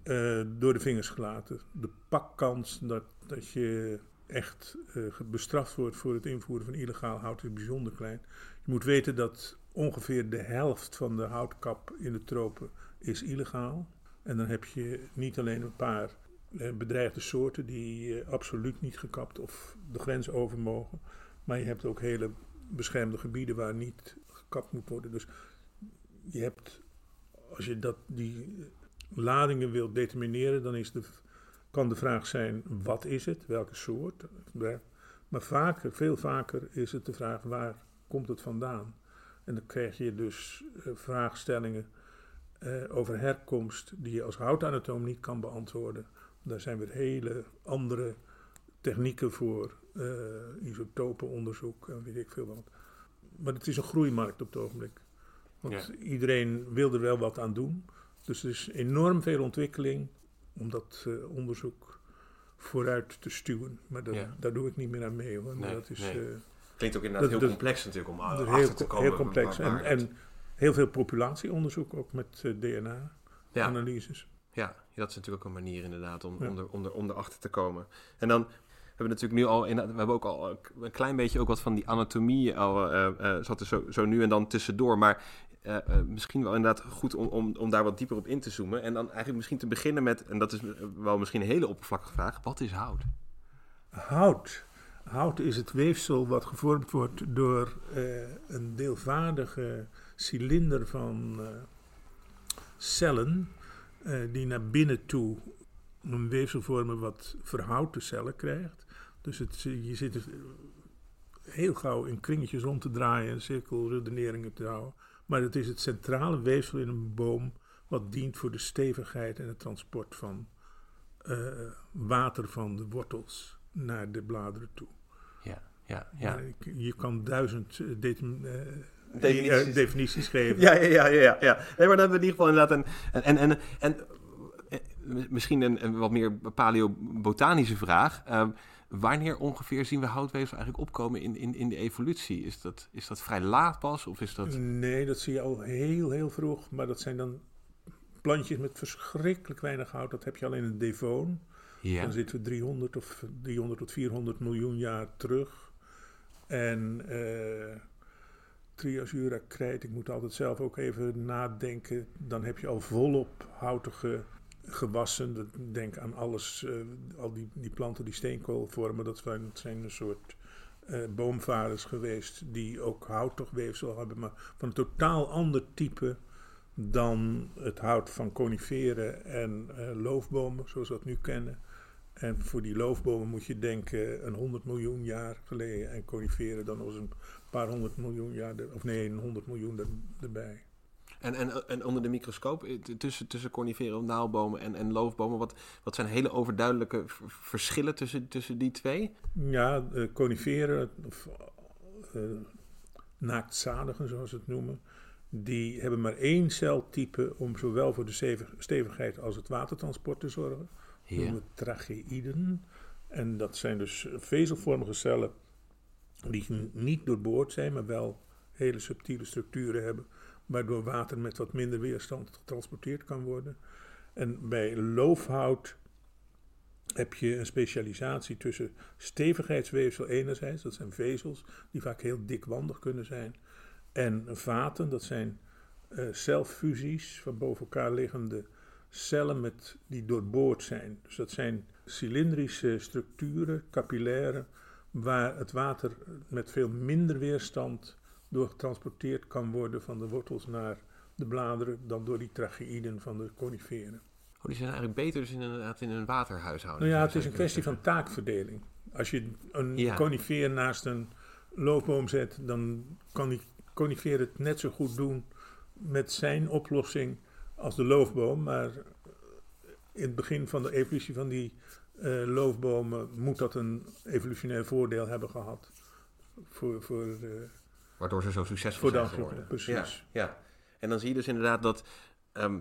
uh, door de vingers gelaten. De pakkans dat, dat je echt uh, bestraft wordt voor het invoeren van illegaal hout is bijzonder klein. Je moet weten dat ongeveer de helft van de houtkap in de tropen is illegaal. En dan heb je niet alleen een paar eh, bedreigde soorten die eh, absoluut niet gekapt of de grens over mogen. Maar je hebt ook hele beschermde gebieden waar niet gekapt moet worden. Dus je hebt, als je dat, die ladingen wilt determineren, dan is de, kan de vraag zijn: wat is het? Welke soort? Maar vaker, veel vaker is het de vraag: waar komt het vandaan? En dan krijg je dus uh, vraagstellingen uh, over herkomst die je als houtanatoom niet kan beantwoorden. Daar zijn weer hele andere technieken voor, uh, isotopenonderzoek en weet ik veel wat. Maar het is een groeimarkt op het ogenblik. Want iedereen wil er wel wat aan doen. Dus er is enorm veel ontwikkeling om dat onderzoek vooruit te stuwen. Maar dat, daar doe ik niet meer aan mee hoor. Nee, dat is, nee. Klinkt ook inderdaad heel complex natuurlijk om achter heel, te komen. Heel complex. En, en, heel veel populatieonderzoek ook met uh, DNA-analyses. Ja. ja. dat is natuurlijk ook een manier inderdaad om, om, er, om, er, om erachter te komen. En dan hebben we natuurlijk nu al, in, we hebben ook al een klein beetje ook wat van die anatomie al, uh, uh, zat er zo, zo nu en dan tussendoor. Maar uh, misschien wel inderdaad goed om, om, om daar wat dieper op in te zoomen. En dan eigenlijk misschien te beginnen met, en dat is wel misschien een hele oppervlakkige vraag, wat is hout? Hout? Hout is het weefsel wat gevormd wordt door een deelvaardige cilinder van uh, cellen, uh, die naar binnen toe een weefsel vormen wat verhouten cellen krijgt. Dus het, je zit er heel gauw in kringetjes rond te draaien en cirkelredeneringen te houden. Maar het is het centrale weefsel in een boom wat dient voor de stevigheid en het transport van eh, water van de wortels naar de bladeren toe. Ja, ja, ja. Je kan duizend eh, eh, Definities. eh, definities geven. (laughs) Ja, ja, ja, ja, ja. Nee, maar dan hebben we in ieder geval inderdaad een... En, en, en, en eh, misschien een, een wat meer paleobotanische vraag. Ehm, wanneer ongeveer zien we houtweefsel eigenlijk opkomen in, in, in de evolutie? Is dat, is dat vrij laat pas? Of is dat... Nee, dat zie je al heel, heel vroeg. Maar dat zijn dan plantjes met verschrikkelijk weinig hout. Dat heb je al in een devoon. Ja. Dan zitten we 300 of 300 tot 400 miljoen jaar terug. En eh Triasura krijt, ik moet altijd zelf ook even nadenken. Dan heb je al volop houtige gewassen. Denk aan alles, eh, al die, die planten die steenkool vormen. Dat zijn, zijn een soort eh, boomvaders geweest die ook houtig weefsel hebben. Maar van een totaal ander type dan het hout van coniferen en eh, loofbomen, zoals we dat nu kennen. En voor die loofbomen moet je denken een 100 miljoen jaar geleden. En coniferen dan eens een paar honderd miljoen jaar, of nee, een 100 miljoen er, erbij. En, en, en onder de microscoop, eh, tussen, tussen coniferen, naaldbomen en, en loofbomen, wat, wat zijn hele overduidelijke verschillen tussen, tussen die twee? Ja, eh, coniferen, of eh, naaktzadigen zoals ze het noemen, die hebben maar één celtype om zowel voor de stevig- stevigheid als het watertransport te zorgen. Noemen tracheïden. En dat zijn dus vezelvormige cellen die niet doorboord zijn, maar wel hele subtiele structuren hebben, waardoor water met wat minder weerstand getransporteerd kan worden. En bij loofhout heb je een specialisatie tussen stevigheidsweefsel enerzijds, dat zijn vezels die vaak heel dikwandig kunnen zijn, en vaten, dat zijn eh, celfusies van boven elkaar liggende cellen met, die doorboord zijn. Dus dat zijn cilindrische structuren, capillaire, waar het water met veel minder weerstand door getransporteerd kan worden van de wortels naar de bladeren dan door die tracheïden van de coniferen. Oh, die zijn eigenlijk beter dus in, inderdaad in een waterhuishouden. Nou ja, het is een kwestie van taakverdeling. Als je een Ja. conifeer naast een loofboom zet, dan kan die conifeer het net zo goed doen met zijn oplossing als de loofboom. Maar in het begin van de evolutie van die eh, loofbomen moet dat een evolutionair voordeel hebben gehad. Voor, voor, eh. Waardoor ze zo succesvol voor zijn geworden. precies. Ja, ja. En dan zie je dus inderdaad dat... ehm,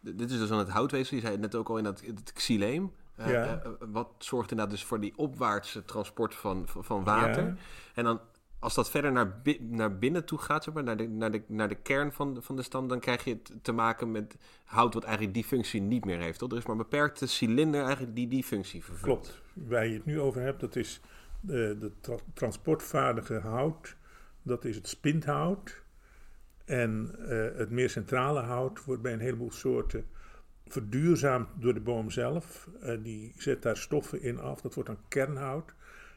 dit is dus aan het houtweefsel. Je zei het net ook al in dat, het xyleem. Eh, Ja. wat zorgt inderdaad dus voor die opwaartse transport van, van, van water. Ja. En dan als dat verder naar, naar binnen toe gaat, zeg maar, naar, de, naar, de, naar de kern van, de- van de stam, dan krijg je te maken met hout wat eigenlijk die functie niet meer heeft. Toch? Er is maar een beperkte cilinder eigenlijk die die functie vervult. Klopt. Waar je het nu over hebt, dat is de, de tra- transportvaardige hout. Dat is het spinthout. En eh, het meer centrale hout wordt bij een heleboel soorten verduurzaamd door de boom zelf. Eh, die zet daar stoffen in af. Dat wordt dan kernhout.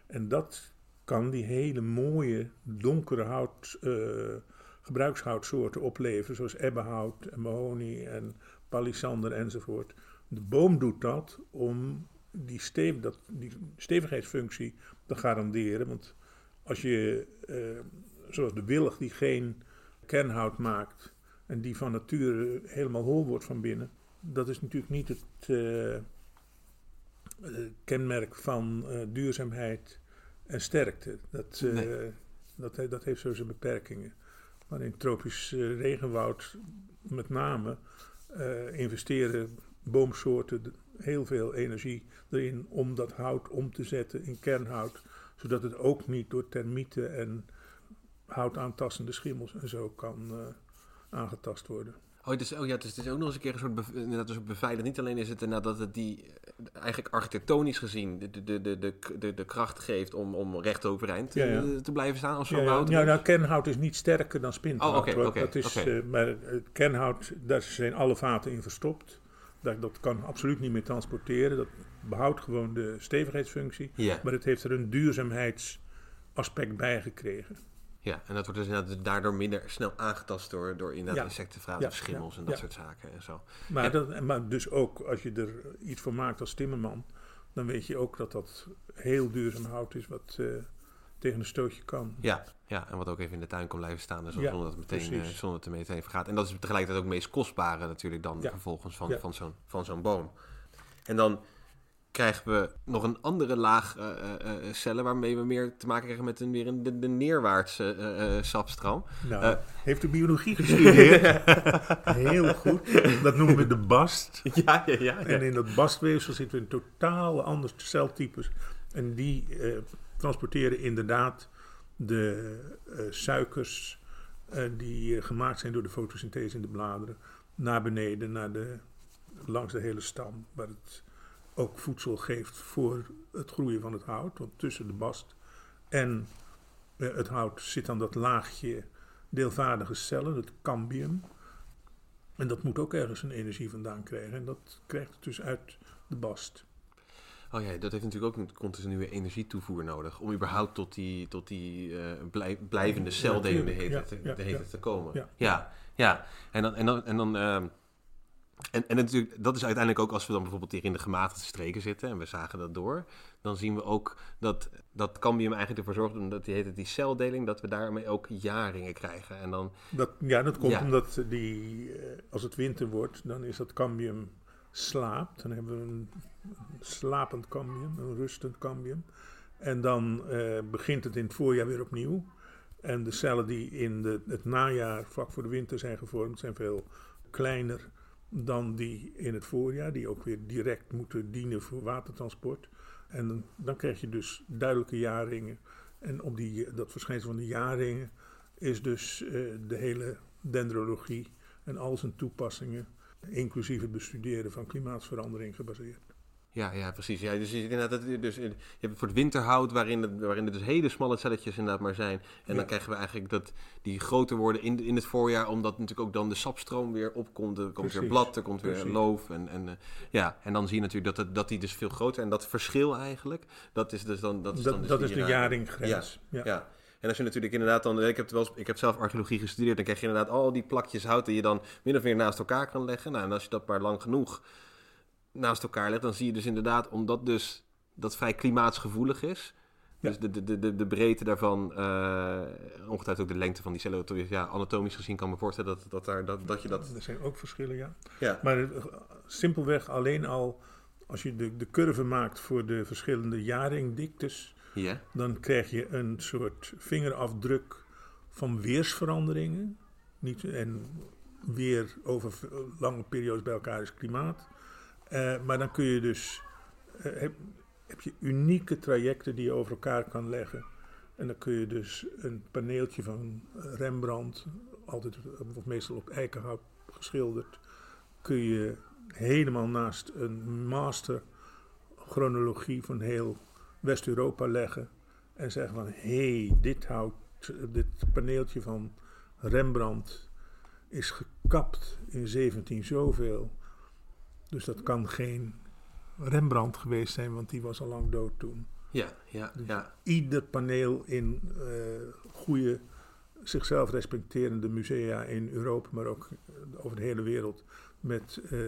En dat kan die hele mooie donkere hout, eh, gebruikshoutsoorten opleveren. Zoals ebbenhout en mahonie en palisander enzovoort. De boom doet dat om die, dat, die stevigheidsfunctie te garanderen. Want als je, eh, zoals de willig, die geen kernhout maakt en die van nature helemaal hol wordt van binnen, dat is natuurlijk niet het eh, kenmerk van duurzaamheid en sterkte. Dat, eh, Nee. dat, dat heeft zo zijn beperkingen. Maar in tropisch eh, regenwoud met name eh, investeren boomsoorten heel veel energie erin om dat hout om te zetten in kernhout, zodat het ook niet door termieten en houtaantastende schimmels en zo kan aangetast worden. Oh, het is, oh ja, is, het is ook nog eens een keer een soort bev- inderdaad, een soort beveiliging. Niet alleen is het inderdaad dat het die eh, eigenlijk architectonisch gezien de, de, de, de, de, de kracht geeft om, om recht overeind Ja, ja. eh, te blijven staan als zo'n Ja, ja, ja, nou, kernhout is niet sterker dan spinthout. Oh, oké, oké, dat is, oké. eh, maar het kernhout, daar zijn alle vaten in verstopt. Dat, dat kan absoluut niet meer transporteren. Dat behoudt gewoon de stevigheidsfunctie. Ja, Maar het heeft er een duurzaamheidsaspect bij gekregen. Ja, en dat wordt dus inderdaad daardoor minder snel aangetast door, door inderdaad Ja. insectenvraten of schimmels en dat soort zaken en zo. Maar, dat, maar dus ook als je er iets voor maakt als timmerman, dan weet je ook dat dat heel duurzaam hout is, wat eh, tegen een stootje kan. Ja, ja, en wat ook even in de tuin kan blijven staan, dus Ja, zonder, dat het meteen, eh, zonder dat het meteen vergaat. En dat is tegelijkertijd ook het meest kostbare natuurlijk dan Ja. vervolgens van, Ja. van zo'n van zo'n boom. En dan krijgen we nog een andere laag eh, eh, eh, cellen waarmee we meer te maken krijgen met een, weer een, de, de neerwaartse eh, sapstroom. Nou, heeft u biologie gestudeerd? (laughs) Heel goed. Dat noemen we de bast. (laughs) ja, ja, ja. En in dat bastweefsel zitten een totaal ander celtypes. En die transporteren inderdaad de suikers die gemaakt zijn door de fotosynthese in de bladeren naar beneden, naar de, langs de hele stam, waar het ook voedsel geeft voor het groeien van het hout. Want tussen de bast en eh, het hout zit dan dat laagje deelvaardige cellen, het cambium. En dat moet ook ergens een energie vandaan krijgen. En dat krijgt het dus uit de bast. Oh ja, dat heeft natuurlijk ook een continue energietoevoer nodig om überhaupt tot die, tot die eh, blij- blijvende Ja, celdeling de tuurlijk. hete, Ja, te, ja, te komen. Ja. ja, ja. En dan, en dan, en dan ehm, en, en natuurlijk, dat is uiteindelijk ook als we dan bijvoorbeeld hier in de gematigde streken zitten en we zagen dat door, dan zien we ook dat dat cambium eigenlijk ervoor zorgt, omdat die heet het die celdeling, dat we daarmee ook jaringen krijgen. En dan, Dat, ja, dat komt Ja. omdat die, eh, als het winter wordt, dan is dat cambium slaapt. Dan hebben we een slapend cambium, een rustend cambium. En dan eh, begint het in het voorjaar weer opnieuw. En de cellen die in de, het najaar, vlak voor de winter, zijn gevormd, zijn veel kleiner dan die in het voorjaar, die ook weer direct moeten dienen voor watertransport. En dan, dan krijg je dus duidelijke jaarringen. En op die, dat verschijnsel van die jaarringen is dus eh, de hele dendrologie en al zijn toepassingen, inclusief het bestuderen van klimaatsverandering, gebaseerd. Ja, ja, precies. Ja, dus, inderdaad, dat- dus, je hebt voor het winterhout, waarin, het, waarin er dus hele smalle celletjes inderdaad maar zijn. En Ja. dan krijgen we eigenlijk dat die groter worden in, in het voorjaar, omdat natuurlijk ook dan de sapstroom weer opkomt. Er komt weer Precies. blad, er komt weer Precies. loof. En, en, eh, ja, en dan zie je natuurlijk dat, het, dat die dus veel groter... En dat verschil eigenlijk, dat is dus dan... Dat is, dan dus dat is de jaringgrens. Ja. Ja. En als je natuurlijk inderdaad dan, ik heb, wel eens- ik heb zelf archeologie gestudeerd, dan krijg je inderdaad al die plakjes hout die je dan min of meer naast elkaar kan leggen. Nou, en als je dat maar lang genoeg naast elkaar legt, dan zie je dus inderdaad, omdat dus dat vrij klimaatsgevoelig is, Ja. dus de, de, de, de, breedte daarvan, eh ongetwijfeld ook de lengte van die cellen, ja, anatomisch gezien kan ik me voorstellen dat, dat, daar, dat, dat je dat... Er zijn ook verschillen, ja. Ja, Maar eh, simpelweg alleen al, als je de, de curve maakt voor de verschillende jaringdiktes, ja, dan krijg je een soort vingerafdruk van weersveranderingen. Niet, en weer over lange periodes bij elkaar is klimaat. Eh, maar dan kun je dus, eh, heb, heb je unieke trajecten die je over elkaar kan leggen. En dan kun je dus een paneeltje van Rembrandt, altijd, of meestal op eikenhout geschilderd, kun je helemaal naast een master chronologie van heel West-Europa leggen en zeggen van hé, hey, dit hout, dit paneeltje van Rembrandt is gekapt in 17 zoveel. Dus dat kan geen Rembrandt geweest zijn, want die was al lang dood toen. ja, ja, ja. Ieder paneel in eh goede, zichzelf respecterende musea in Europa, maar ook over de hele wereld, met eh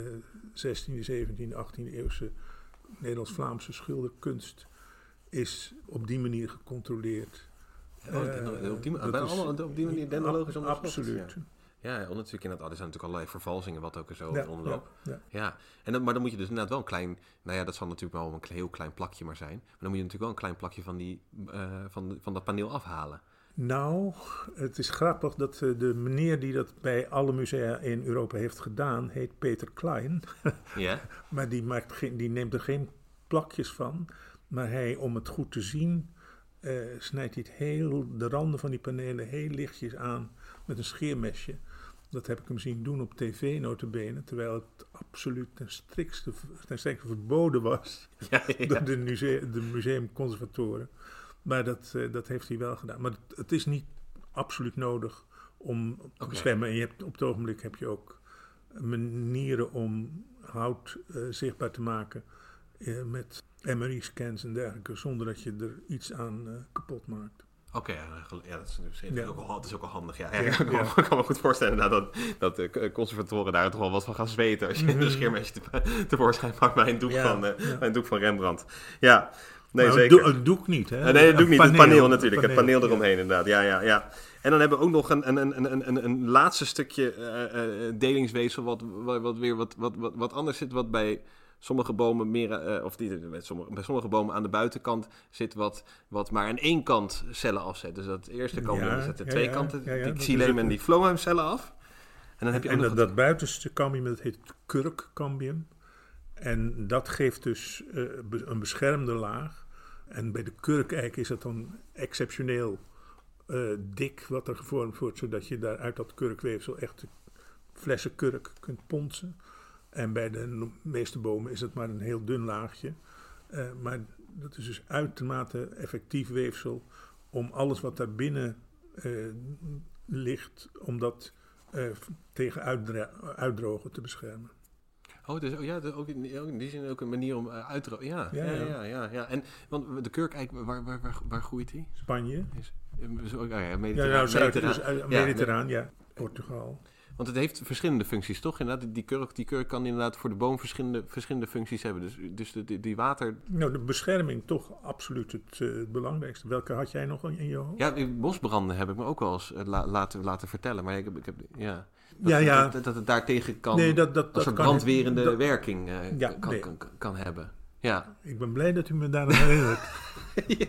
16e, 17e, 18e eeuwse Nederlands-Vlaamse schilderkunst, is op die manier gecontroleerd. Oh, Eh, op die, dat bijna is- allemaal op die manier onderzocht. Absoluut. Ja, ja natuurlijk inderdaad. Er zijn natuurlijk allerlei vervalsingen wat ook er zo Ja, in ja, ja. En dan, maar dan moet je dus inderdaad wel een klein... Nou ja, dat zal natuurlijk wel een heel klein plakje maar zijn. Maar dan moet je natuurlijk wel een klein plakje van, die, eh, van, van dat paneel afhalen. Nou, het is grappig dat eh, de meneer die dat bij alle musea in Europa heeft gedaan, heet Peter Klein. (laughs) Ja? Maar die, maakt geen, die neemt er geen plakjes van. Maar hij, om het goed te zien, eh, snijdt hij het heel, de randen van die panelen heel lichtjes aan met een scheermesje. Dat heb ik hem zien doen op tv notabene, terwijl het absoluut ten strikste, ten strikste verboden was (laughs) Ja, ja. door de, musea, de museumconservatoren. Maar dat, eh, dat heeft hij wel gedaan. Maar het, het is niet absoluut nodig om te Oké. beschermen. En je hebt, op het ogenblik heb je ook manieren om hout eh, zichtbaar te maken eh, met MRI-scans en dergelijke, zonder dat je er iets aan kapot maakt. Oké, ja, dat is, Ja. Ook dat is ook handig. Ja, ja, Ja, ik kan, me- ja. ik kan me goed voorstellen nou, dat, dat de k- conservatoren daar toch wel wat van gaan zweten. Als je een Mhm. schermesje te, tevoorschijn maakt bij een doek, van, eh, bij een doek van Rembrandt. Ja, Nee, Maar zeker. Het, doek- het doek niet, hè? Eh, nee, dat doe ik niet. Het paneel natuurlijk. Het paneel eromheen inderdaad. Ja, ja, ja. En dan hebben we ook nog een, een, een, een, een, een laatste stukje eh, eh, delingsweefsel wat, wat, wat weer wat, wat, wat, wat anders zit. Wat bij sommige bomen meer, eh, of die, bij, sommige, bij sommige bomen aan de buitenkant zit wat, wat maar aan één kant cellen afzet. Dus dat eerste kan Ja, zet de ja, twee ja, kanten, die dat xyleem en die phloem cellen af. En dan heb je ook En nog dat, dat buitenste cambium, dat heet het kurkcambium. En dat geeft dus eh, een beschermde laag. En bij de kurkeik is het dan exceptioneel eh, dik wat er gevormd wordt, zodat je daar uit dat kurkweefsel echt de flessenkurk kunt ponsen. En bij de meeste bomen is het maar een heel dun laagje. Eh, maar dat is dus uitermate effectief weefsel om alles wat daar binnen eh, ligt, om dat eh, tegen uitdrogen te beschermen. Oh, dus, oh ja, ook in, ook in die zin ook een manier om uh, uit te... Ja, ja, Ja, ja, ja. ja, ja, En, want de kurkeik, waar, waar, waar, waar groeit die? Spanje? Is, is, ook- oh ja, nou, Zuid, Mediterraan. dus, Mediterraan, ja. Portugal. Want het heeft verschillende functies, toch? Inderdaad, die kurk, die kurk kan inderdaad voor de boom verschillende, verschillende functies hebben. Dus, dus de, die, die water... Nou, de bescherming toch absoluut het, eh, belangrijkste. Welke had jij nog in je hoofd? Ja, die bosbranden heb ik me ook wel eens eh, la- laten, laten vertellen. Maar ik heb, ik heb ja... Dat, Ja, ja. Dat, dat het daartegen kan... nee, dat, dat, dat brandwerende werking eh, Ja, kan, nee. kan, kan, kan hebben. Ja. Ik ben blij dat u me daaraan herinnert. (laughs) ja,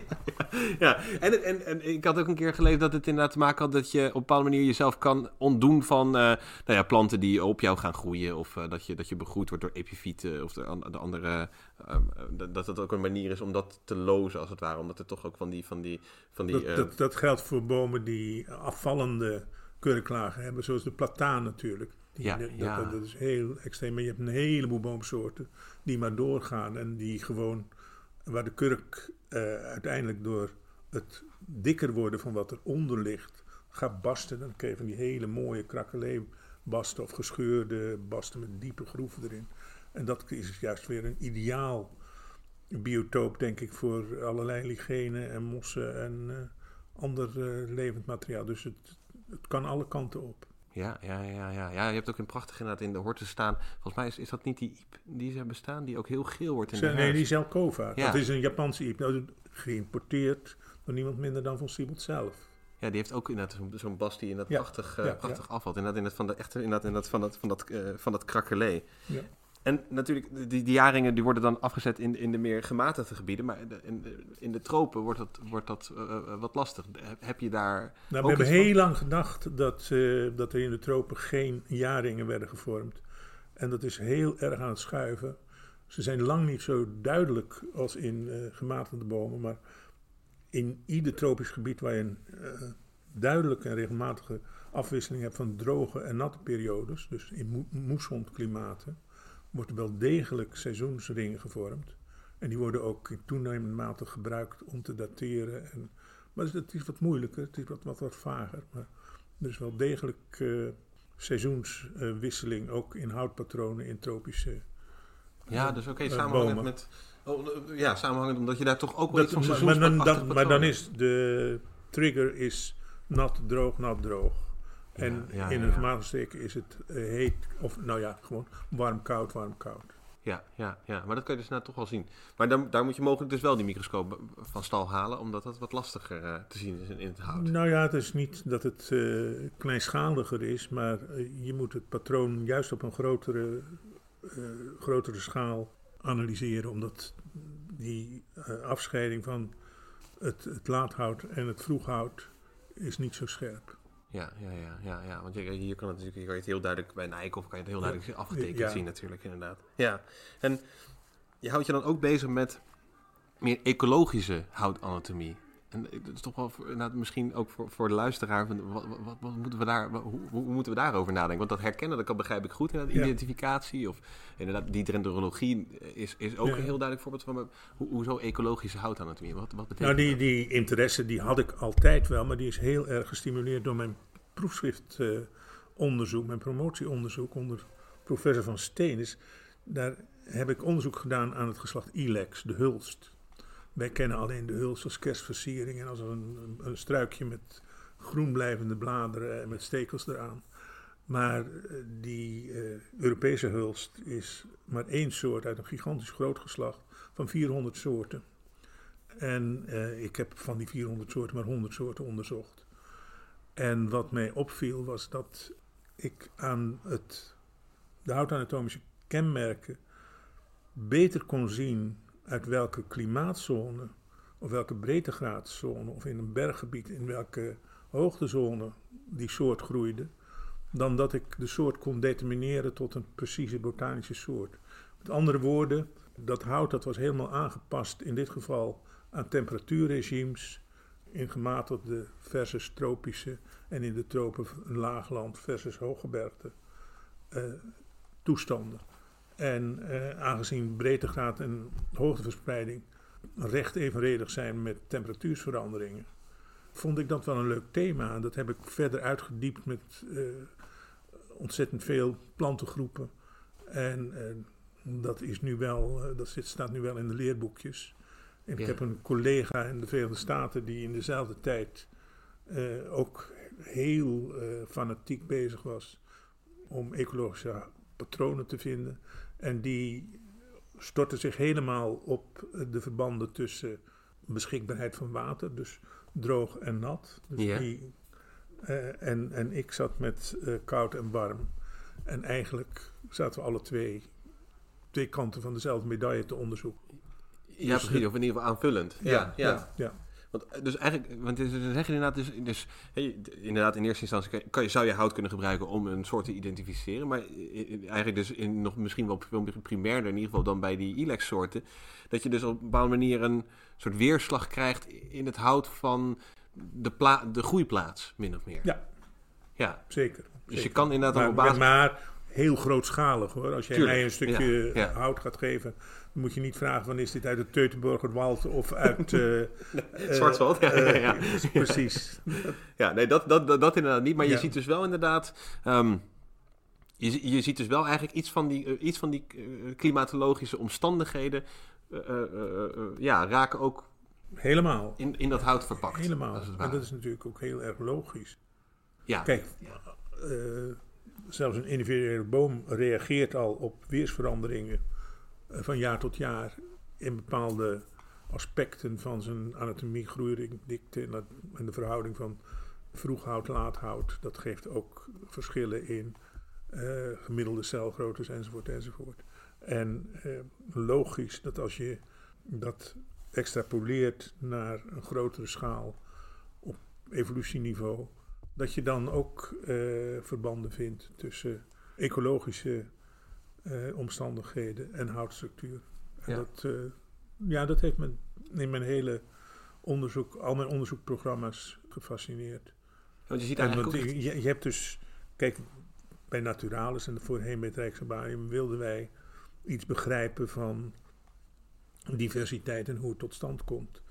ja. En, en, en ik had ook een keer gelezen dat het inderdaad te maken had dat je op een bepaalde manier jezelf kan ontdoen van eh, nou ja, planten die op jou gaan groeien. Of eh, dat, je, dat je begroeid wordt door epifieten of de, de andere. ehm, eh, dat- dat het ook een manier is om dat te lozen, als het ware. Omdat er toch ook van die. Van die, van die Dat, dat, dat geldt voor bomen die afvallende kurklagen hebben, zoals de plataan natuurlijk. Die, Ja, dat, ja. dat is heel extreem. Maar je hebt een heleboel boomsoorten die maar doorgaan en die gewoon, waar de kurk eh, uiteindelijk door het dikker worden van wat eronder ligt, gaat barsten. Dan krijg je van die hele mooie krakelee-basten of gescheurde basten met diepe groeven erin. En dat is juist weer een ideaal biotoop, denk ik, voor allerlei ligenen en mossen en eh, ander eh, levend materiaal. Dus het, het kan alle kanten op. ja, ja, ja, ja, ja. Je hebt ook een prachtig inderdaad in de horten staan. Volgens mij is, is dat niet die iep die ze hebben staan, die ook heel geel wordt in de nee, die Zelkova. Ja. Dat is een Japanse iep. Nou, geïmporteerd door niemand minder dan van Siebelt zelf. Ja, die heeft ook inderdaad zo'n zo'n bas die in dat Ja, prachtig, eh, ja, prachtig afvalt. Inderdaad, in dat van, de, echte, inderdaad in dat, van dat, van dat, eh, van dat krakkerlee. En natuurlijk, die, die jaringen die worden dan afgezet in, in de meer gematigde gebieden. Maar de- in de, in de tropen wordt dat, wordt dat eh, eh, wat lastig. Heb- je daar... Nou, we hebben van- heel lang gedacht dat, eh, dat er in de tropen geen jaringen werden gevormd. En dat is heel erg aan het schuiven. Ze zijn lang niet zo duidelijk als in eh, gematigde bomen, maar in ieder tropisch gebied waar je een duidelijke en regelmatige afwisseling hebt van droge en natte periodes, dus in moessondklimaten, wordt er wel degelijk seizoensringen gevormd. En die worden ook in toenemende mate gebruikt om te dateren. En, maar het is wat moeilijker, het is wat, wat, wat vager. Maar er is wel degelijk eh, seizoenswisseling, ook in houtpatronen in tropische... Ja, dus oké, eh, samenhangend bomen. met... Oh, eh, ja, samenhangend omdat je daar toch ook wel Dat, iets van maar, maar, dan, seizoensachtig dan, maar dan is de trigger is nat, droog, nat, droog. En Ja, ja, in ja, een ja. gematigde steken is het eh, heet, of nou ja, gewoon warm, koud, warm, koud. Ja, ja, ja, maar dat kan je dus nou toch wel zien. Maar dan, daar moet je mogelijk dus wel die microscoop van stal halen, omdat dat wat lastiger eh, te zien is in, in het hout. Nou ja, het is niet dat het eh, kleinschaliger is, maar je moet het patroon juist op een grotere, grotere schaal analyseren, omdat die afscheiding van het, het laathout en het vroeghout is niet zo scherp. Ja, ja, ja, ja, ja. Want je- hier kan het natuurlijk kan het heel duidelijk bij een eikel kan je het heel duidelijk afgetekend Ja. zien natuurlijk inderdaad. Ja. En je houdt je dan ook bezig met meer ecologische houtanatomie. En dat is toch wel voor, misschien ook voor, voor de luisteraar. Van wat, wat, wat moeten we daar, hoe, hoe moeten we daarover nadenken? Want dat herkennen, dat kan, begrijp ik goed. Inderdaad, Ja. identificatie of inderdaad die dendrologie is, is ook Ja. een heel duidelijk voorbeeld van. Hoe, hoezo ecologische houtanatomie? Wat, wat betekent Nou, die, die interesse die had ik altijd wel, maar die is heel erg gestimuleerd door mijn proefschriftonderzoek, mijn promotieonderzoek onder professor van Steenis. Daar heb ik onderzoek gedaan aan het geslacht Ilex, de hulst. Wij kennen alleen de hulst als kerstversiering en als een, een, een struikje met groen blijvende bladeren en met stekels eraan. Maar eh, die eh, Europese hulst is maar één soort uit een gigantisch groot geslacht van 400 soorten. En eh, ik heb van die 400 soorten maar 100 soorten onderzocht. En wat mij opviel was dat ik aan het, de houtanatomische kenmerken beter kon zien uit welke klimaatzone of welke breedtegraadzone of in een berggebied in welke hoogtezone die soort groeide, dan dat ik de soort kon determineren tot een precieze botanische soort. Met andere woorden, dat hout dat was helemaal aangepast in dit geval aan temperatuurregimes in gematigde versus tropische en in de tropen laagland versus hooggebergte uh, toestanden. En uh, aangezien breedtegraad en hoogteverspreiding recht evenredig zijn met temperatuursveranderingen, vond ik dat wel een leuk thema. En dat heb ik verder uitgediept met uh, ontzettend veel plantengroepen. En dat, is nu wel, dat zit, staat nu wel in de leerboekjes. En ik heb een collega in de Verenigde Staten die in dezelfde tijd ook heel fanatiek bezig was om ecologische patronen te vinden. En die stortte zich helemaal op de verbanden tussen beschikbaarheid van water, dus droog en nat. Dus ja. die, uh, en, en ik zat met koud en warm. En eigenlijk zaten we alle twee twee kanten van dezelfde medaille te onderzoeken. Ja, Dus precies. Of in ieder geval aanvullend. Ja, ja. ja, ja. Want, eh, dus eigenlijk, want dan zeg je inderdaad, dus, dus hey, inderdaad in eerste instantie kan je- zou je hout kunnen gebruiken om een soort te identificeren, maar i- i- eigenlijk dus in nog misschien wel veel primairder in ieder geval dan bij die ilex-soorten, dat je dus op een bepaalde manier een soort weerslag krijgt in het hout van de, pla de groeiplaats, min of meer. Ja. Ja, zeker. dus je kan inderdaad maar, op basis... maar heel grootschalig hoor. Als jij mij een stukje ja, ja. hout gaat geven, moet je niet vragen van is dit uit het Teutoburgerwald of uit... (laughs) eh, eh, Zwartswald, (laughs) ja, ja, ja. eh, precies. Ja, nee, dat, dat, dat, dat inderdaad niet. Maar je ziet dus wel inderdaad. ehm, je, je ziet dus wel eigenlijk iets van die, eh, iets van die eh, klimatologische omstandigheden. eh, eh, eh, eh, ja, raken ook Helemaal. in, in dat hout verpakt. Helemaal. En dat is natuurlijk ook heel erg logisch. ja, Kijk, eh, zelfs een individuele boom reageert al op weersveranderingen eh, van jaar tot jaar in bepaalde aspecten van zijn anatomie, groeidikte en, en de verhouding van vroeghout, laathout. Dat geeft ook verschillen in eh, gemiddelde celgroottes enzovoort enzovoort. En eh, logisch dat als je dat extrapoleert naar een grotere schaal op evolutieniveau, dat je dan ook eh, verbanden vindt tussen ecologische eh, omstandigheden en houtstructuur. En Ja. dat, eh, ja, dat heeft me in mijn hele onderzoek, al mijn onderzoekprogramma's gefascineerd. want je ziet En eigenlijk want ook... je, je hebt dus, kijk, bij Naturalis en voorheen bij het Rijksherbarium wilden wij iets begrijpen van diversiteit en hoe het tot stand komt.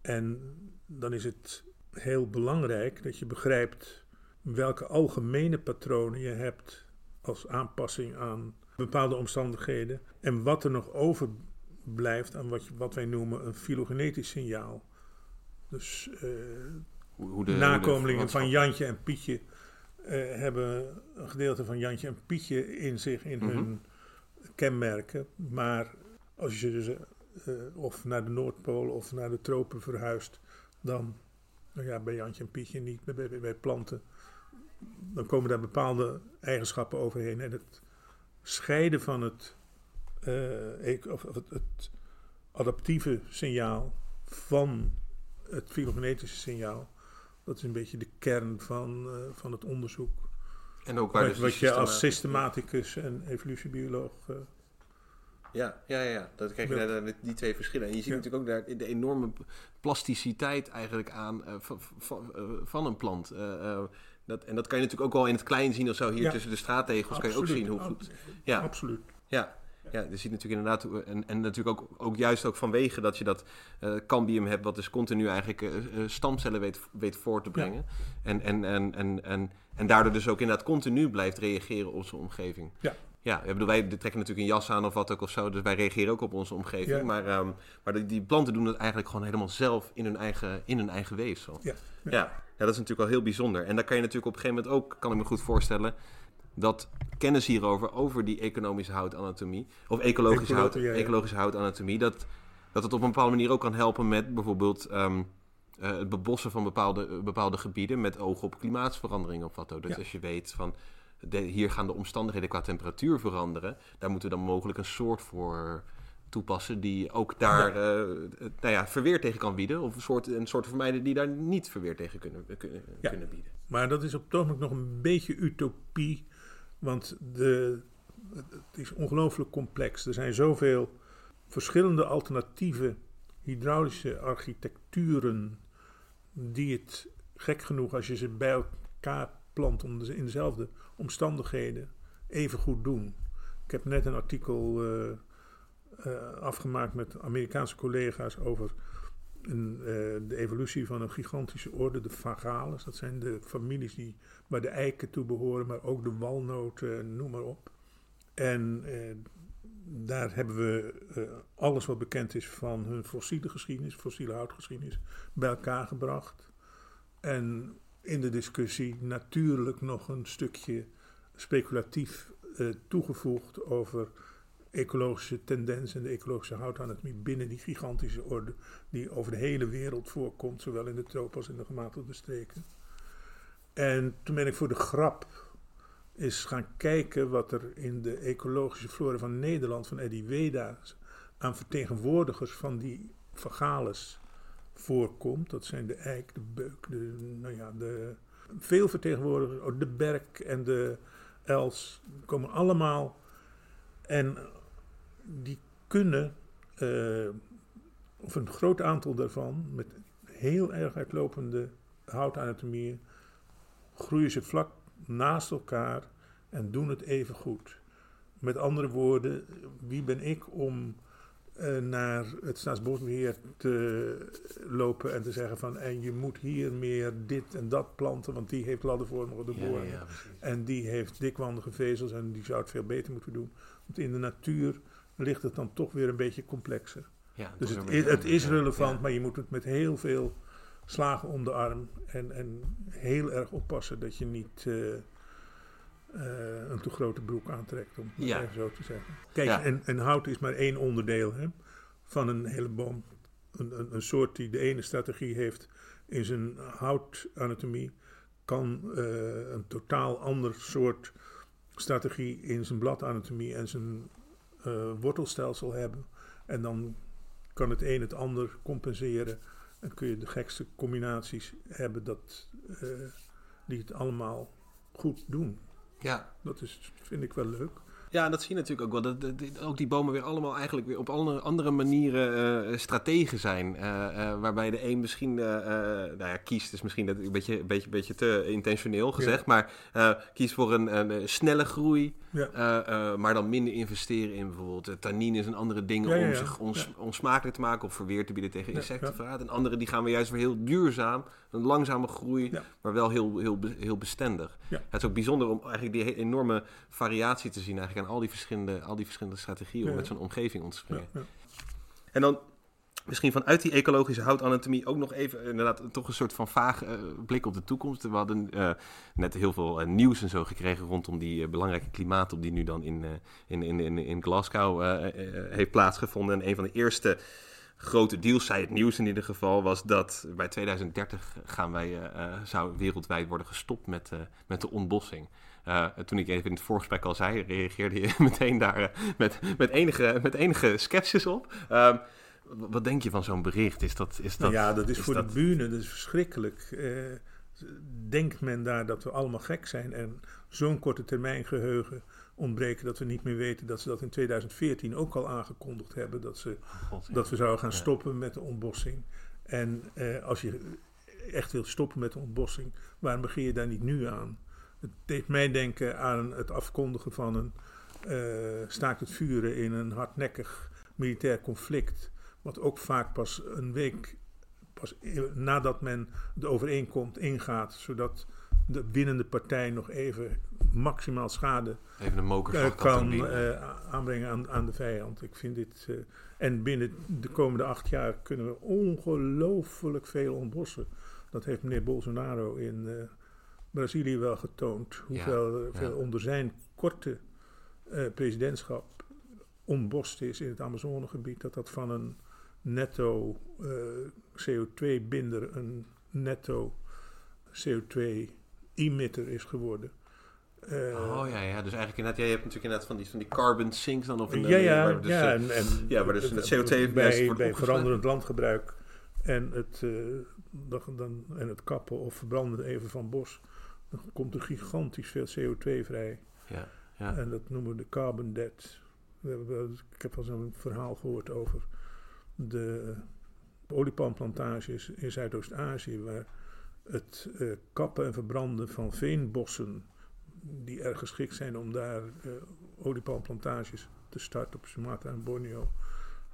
En dan is het heel belangrijk dat je begrijpt welke algemene patronen je hebt als aanpassing aan bepaalde omstandigheden en wat er nog overblijft aan wat, wat wij noemen een filogenetisch signaal. Dus eh, hoe, hoe de, nakomelingen hoe de van Jantje en Pietje eh, hebben een gedeelte van Jantje en Pietje in zich, in Mhm. hun kenmerken. Maar als je dus eh, of naar de Noordpool of naar de tropen verhuist, dan, nou ja, bij Jantje en Pietje niet, bij, bij, bij planten, dan komen daar bepaalde eigenschappen overheen. En het scheiden van het, eh, ec- of, het, het adaptieve signaal van het filogenetische signaal. Dat is een beetje de kern van, eh, van het onderzoek. En ook waar Wat, dus wat je als systema- systematicus en evolutiebioloog. eh, Ja, ja, ja. Dat krijg je Ja. daar die twee verschillen. En je ziet Ja. natuurlijk ook daar de enorme plasticiteit eigenlijk aan van, van, van een plant. Dat, en dat kan je natuurlijk ook wel in het klein zien of zo. Hier Ja. tussen de straattegels kan je ook zien hoe goed... Ja, Absoluut. ja. Ja, je ziet natuurlijk inderdaad, en, en natuurlijk ook, ook juist ook vanwege dat je dat eh cambium hebt, wat dus continu eigenlijk eh, eh, stamcellen weet, weet voor te brengen. En, en, en, en, en, en daardoor dus ook inderdaad continu blijft reageren op zijn omgeving. Ja. Ja, ik bedoel, wij trekken natuurlijk een jas aan of wat ook of zo, dus wij reageren ook op onze omgeving. Ja. Maar, ehm, maar die, die planten doen het eigenlijk gewoon helemaal zelf in hun eigen, in hun eigen weefsel. Ja. Ja. Ja. dat is natuurlijk wel heel bijzonder. En daar kan je natuurlijk op een gegeven moment ook, kan ik me goed voorstellen, dat kennis hierover, over die economische houtanatomie, of ecologische, hout, ecologische houtanatomie, dat, dat het op een bepaalde manier ook kan helpen met bijvoorbeeld ehm, eh, het bebossen van bepaalde, bepaalde gebieden met oog op klimaatsverandering of wat ook. Dus als je weet van de, hier gaan de omstandigheden qua temperatuur veranderen, daar moeten we dan mogelijk een soort voor toepassen die ook daar eh, nou ja, verweer tegen kan bieden. Of een soort, een soort vermijden die daar niet verweer tegen kunnen, kunnen, Ja. kunnen bieden. Maar dat is op het ogenblik nog een beetje utopie. Want de, het is ongelooflijk complex. Er zijn zoveel verschillende alternatieve hydraulische architecturen. die het gek genoeg, als je ze bij elkaar plant om in dezelfde omstandigheden, even goed doen. Ik heb net een artikel eh, eh, afgemaakt met Amerikaanse collega's over een, eh, de evolutie van een gigantische orde, de Vagales. Dat zijn de families die waar de eiken toe behoren, maar ook de walnoten, noem maar op. En daar hebben we alles wat bekend is van hun fossiele geschiedenis, fossiele houtgeschiedenis, bij elkaar gebracht. En in de discussie natuurlijk nog een stukje speculatief eh, toegevoegd over ecologische tendens en de ecologische houtanatomie binnen die gigantische orde die over de hele wereld voorkomt, zowel in de tropen als in de gematigde streken. En toen ben ik voor de grap eens gaan kijken wat er in de ecologische flora van Nederland, van Eddie Weda, aan vertegenwoordigers van die vagales voorkomt. Dat zijn de eik, de beuk, de, nou ja, de, veel vertegenwoordigers, oh, de berk en de els, komen allemaal. En die kunnen, eh, of een groot aantal daarvan, met heel erg uitlopende houtanatomieën, groeien ze vlak naast elkaar en doen het even goed. Met andere woorden, wie ben ik om naar het Staatsbosbeheer te lopen en te zeggen van en je moet hier meer dit en dat planten, want die heeft laddervormige de boren. En die heeft dikwandige vezels en die zou het veel beter moeten doen. Want in de natuur ligt het dan toch weer een beetje complexer. Ja, Dus het is, het is ja, relevant, ja. maar je moet het met heel veel slagen om de arm. En, en heel erg oppassen dat je niet eh, eh, een te grote broek aantrekt, om het Ja. even zo te zeggen. Kijk, Ja. en, en hout is maar één onderdeel hè, van een hele boom. Een, een, een soort die de ene strategie heeft in zijn houtanatomie, kan eh, een totaal ander soort strategie in zijn bladanatomie en zijn eh, wortelstelsel hebben. En dan kan het een het ander compenseren. En kun je de gekste combinaties hebben dat, eh, die het allemaal goed doen. Ja. Dat is, vind ik wel leuk. Ja, en dat zie je natuurlijk ook wel. Dat, dat- dat ook die bomen weer allemaal eigenlijk weer op andere, andere manieren eh strategen zijn. Eh, eh, waarbij de een misschien, eh, eh, nou ja, kiest, is misschien dat een beetje, een beetje, beetje te intentioneel gezegd. Maar eh, kiest voor een, een, snelle groei. Ja. eh, eh, maar dan minder investeren in bijvoorbeeld eh, tannines en andere dingen Ja, om ja. zich ons, onsmakelijk te maken of verweer te bieden tegen insectenverraad. En andere die gaan we juist weer heel duurzaam, een langzame groei, maar wel heel, heel, heel bestendig. Het is ook bijzonder om eigenlijk die enorme variatie te zien eigenlijk aan al die verschillende, al die verschillende strategieën om met zo'n omgeving om te Ja, springen. ja. En dan misschien vanuit die ecologische houtanatomie ook nog even inderdaad toch een soort van vaag eh, blik op de toekomst. We hadden eh, net heel veel eh, nieuws en zo gekregen rondom die belangrijke klimaattop die nu dan in, in, in, in, Glasgow heeft plaatsgevonden. En een van de eerste grote deals, zei het nieuws in ieder geval, was dat bij 2030 gaan wij, zou wereldwijd worden gestopt met, met de ontbossing. Toen ik even in het voorgesprek al zei, reageerde je (laughs) meteen daar met, met, enige, met enige sceptisch op. Ehm, wat denk je van zo'n bericht? Is dat, is dat, Nou ja, dat is, is voor dat- de bühne, dat is verschrikkelijk. Eh, denkt men daar dat we allemaal gek zijn en zo'n korte termijn geheugen ontbreken dat we niet meer weten dat ze dat in 2014 ook al aangekondigd hebben, dat, ze, God, ja. dat we zouden gaan Ja. stoppen met de ontbossing. En eh, als je echt wilt stoppen met de ontbossing, waarom begin je daar niet nu aan? Het deed mij denken aan het afkondigen van een eh, staakt het vuren in een hardnekkig militair conflict. Wat ook vaak pas een week pas e- nadat men de overeenkomst ingaat, zodat de winnende partij nog even maximaal schade Even een mokerslag kan eh, aanbrengen aan, aan de vijand. Ik vind dit. eh, en binnen de komende acht jaar kunnen we ongelooflijk veel ontbossen. Dat heeft meneer Bolsonaro in eh, Brazilië wel getoond. Hoeveel ja. veel onder zijn korte presidentschap ontbost is in het Amazonegebied. Dat dat van een netto eh, CO2-binder een netto CO2-emitter is geworden. Uh, oh ja, ja, dus eigenlijk inderdaad, ja, je hebt natuurlijk inderdaad van die, van die carbon sinks dan of een, ja, ja, waar dus, ja, en, en, ja, waar dus het, CO2 bij, bij veranderend landgebruik en het, uh, dan, en het kappen of verbranden even van bos, dan komt er gigantisch veel CO2 vrij. Ja, ja. En dat noemen we de carbon debt. Ik heb al zo'n verhaal gehoord over de oliepalmplantages in Zuidoost-Azië, waar het uh, kappen en verbranden van veenbossen, die erg geschikt zijn om daar uh, oliepalmplantages te starten op Sumatra en Borneo,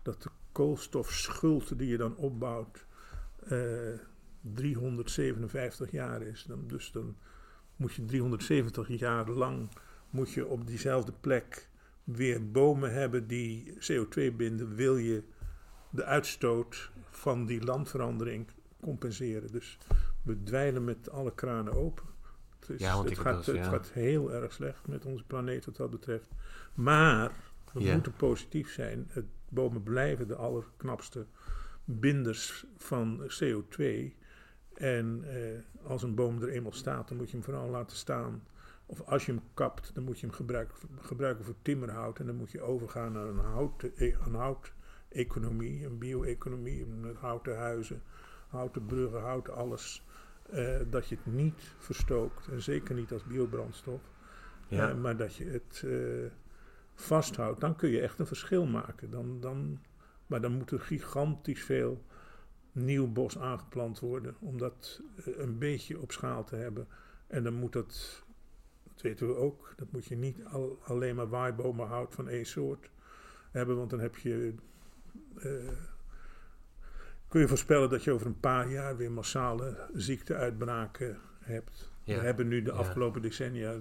dat de koolstofschuld die je dan opbouwt uh, eh, 357 jaar is. Dan, dus dan moet je 370 jaar lang moet je op diezelfde plek weer bomen hebben die CO2 binden, wil je de uitstoot van die landverandering compenseren. Dus we dweilen met alle kranen open. Het, is, ja, het, gaat, het gaat heel erg slecht met onze planeet wat dat betreft. Maar we moeten positief zijn. Het, bomen blijven de allerknapste binders van CO2. En eh, als een boom er eenmaal staat, dan moet je hem vooral laten staan. Of als je hem kapt, dan moet je hem gebruiken, gebruiken voor timmerhout. En dan moet je overgaan naar een hout, een hout economie, een bio-economie, met houten huizen, houten bruggen, houten alles. Uh, dat je het niet verstookt en zeker niet als biobrandstof, ja. uh, maar dat je het uh, vasthoudt, dan kun je echt een verschil maken. Dan, dan, maar dan moet er gigantisch veel nieuw bos aangeplant worden om dat een beetje op schaal te hebben. En dan moet dat, dat weten we ook, dat moet je niet al, alleen maar waaibomen hout van één soort hebben, want dan heb je kun je voorspellen dat je over een paar jaar weer massale ziekteuitbraken hebt. We hebben nu de afgelopen decennia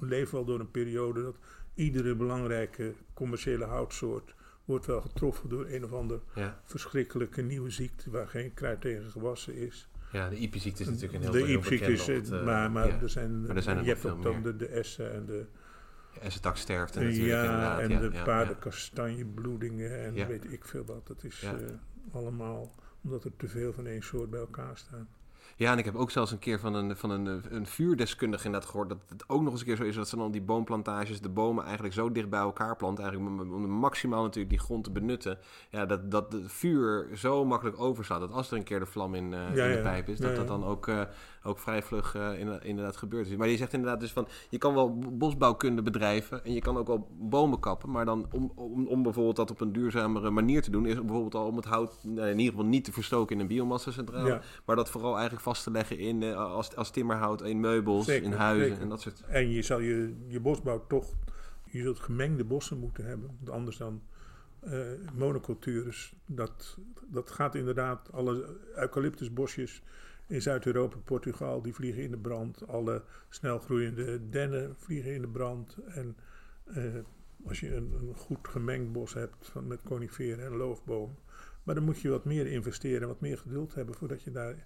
leven wel door een periode dat iedere belangrijke commerciële houtsoort wordt wel getroffen door een of ander verschrikkelijke nieuwe ziekte waar geen kruid tegen gewassen is. Ja, de IP-ziekte is natuurlijk een heel De IP-ziekte is, maar, maar, er zijn, maar er zijn je hebt ook dan de, de Essen en de en zijn sterft natuurlijk ja, En de ja, paardenkastanjebloedingen en weet ik veel wat. Dat is uh, allemaal omdat er te veel van één soort bij elkaar staan. Ja, en ik heb ook zelfs een keer van een, van een, een vuurdeskundige inderdaad gehoord... dat het ook nog eens een keer zo is dat ze dan die boomplantages... de bomen eigenlijk zo dicht bij elkaar planten... eigenlijk om maximaal natuurlijk die grond te benutten... Ja, dat, dat het vuur zo makkelijk overslaat... dat als er een keer de vlam in, uh, in de pijp is... dat dat dan ook, uh, ook vrij vlug uh, inderdaad gebeurt. Maar je zegt inderdaad dus van... je kan wel bosbouwkunde bedrijven... en je kan ook wel bomen kappen... maar dan om, om, om bijvoorbeeld dat op een duurzamere manier te doen... is bijvoorbeeld al om het hout in ieder geval niet te verstoken in een biomassa-centrale... maar dat vooral eigenlijk vast te leggen in, uh, als, als timmerhout, in meubels, in huizen en dat soort. En je zal je, je bosbouw toch, je zult gemengde bossen moeten hebben, want anders dan uh, monocultures. Dat, dat gaat inderdaad, alle eucalyptusbosjes in Zuid-Europa, Portugal, die vliegen in de brand. Alle snelgroeiende dennen vliegen in de brand. En uh, als je een, een, goed gemengd bos hebt van, met coniferen en loofboom. Maar dan moet je wat meer investeren, wat meer geduld hebben voordat je daar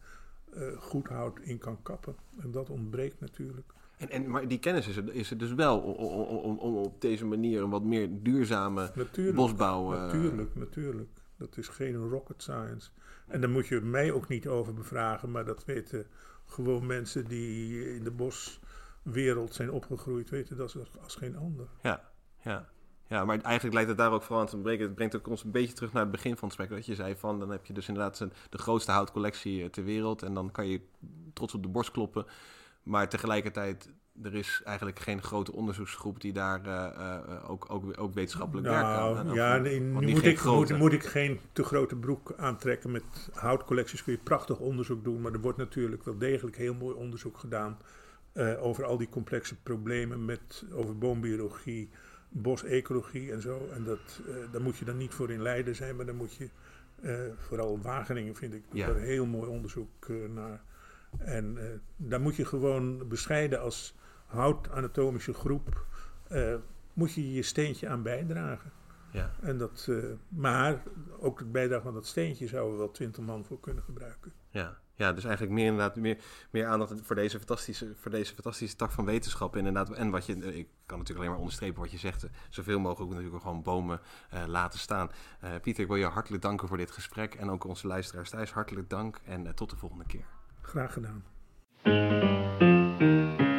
uh, goed hout in kan kappen. En dat ontbreekt natuurlijk. En, en, maar die kennis is er, is er dus wel om, om, op deze manier een wat meer duurzame natuurlijk, bosbouw... Uh... Natuurlijk, natuurlijk. Dat is geen rocket science. En daar moet je mij ook niet over bevragen, maar dat weten gewoon mensen die in de boswereld zijn opgegroeid, weten dat als, als geen ander. Ja, ja. Ja, maar eigenlijk lijkt het daar ook vooral aan te breken. Het brengt ook ons een beetje terug naar het begin van het gesprek. Dat je zei van, dan heb je dus inderdaad de grootste houtcollectie eh, ter wereld. En dan kan je trots op de borst kloppen. Maar tegelijkertijd, er is eigenlijk geen grote onderzoeksgroep die daar uh, uh, ook, ook, ook wetenschappelijk nou, werkt aan. Ja, nee, nu moet ik, moet, moet, ik geen te grote broek aantrekken. Met houtcollecties kun je prachtig onderzoek doen. Maar er wordt natuurlijk wel degelijk heel mooi onderzoek gedaan... Uh, over al die complexe problemen met, over boombiologie bosecologie en zo. En dat, uh, daar moet je dan niet voor in Leiden zijn, maar dan moet je, vooral Wageningen vind ik, ja. heel mooi onderzoek naar. En daar moet je gewoon bescheiden als houtanatomische groep, moet je je steentje aan bijdragen. Ja. En dat, eh, maar ook de bijdrage van dat steentje zouden we wel twintig man voor kunnen gebruiken. Ja. ja, dus eigenlijk meer, inderdaad, meer, meer aandacht voor deze, fantastische, voor deze fantastische tak van wetenschap. Inderdaad. En wat je, ik kan natuurlijk alleen maar onderstrepen wat je zegt. eh, Zoveel mogelijk natuurlijk gewoon bomen eh, laten staan. Eh, Pieter, ik wil je hartelijk danken voor dit gesprek. En ook onze luisteraars thuis hartelijk dank. En eh, tot de volgende keer. Graag gedaan.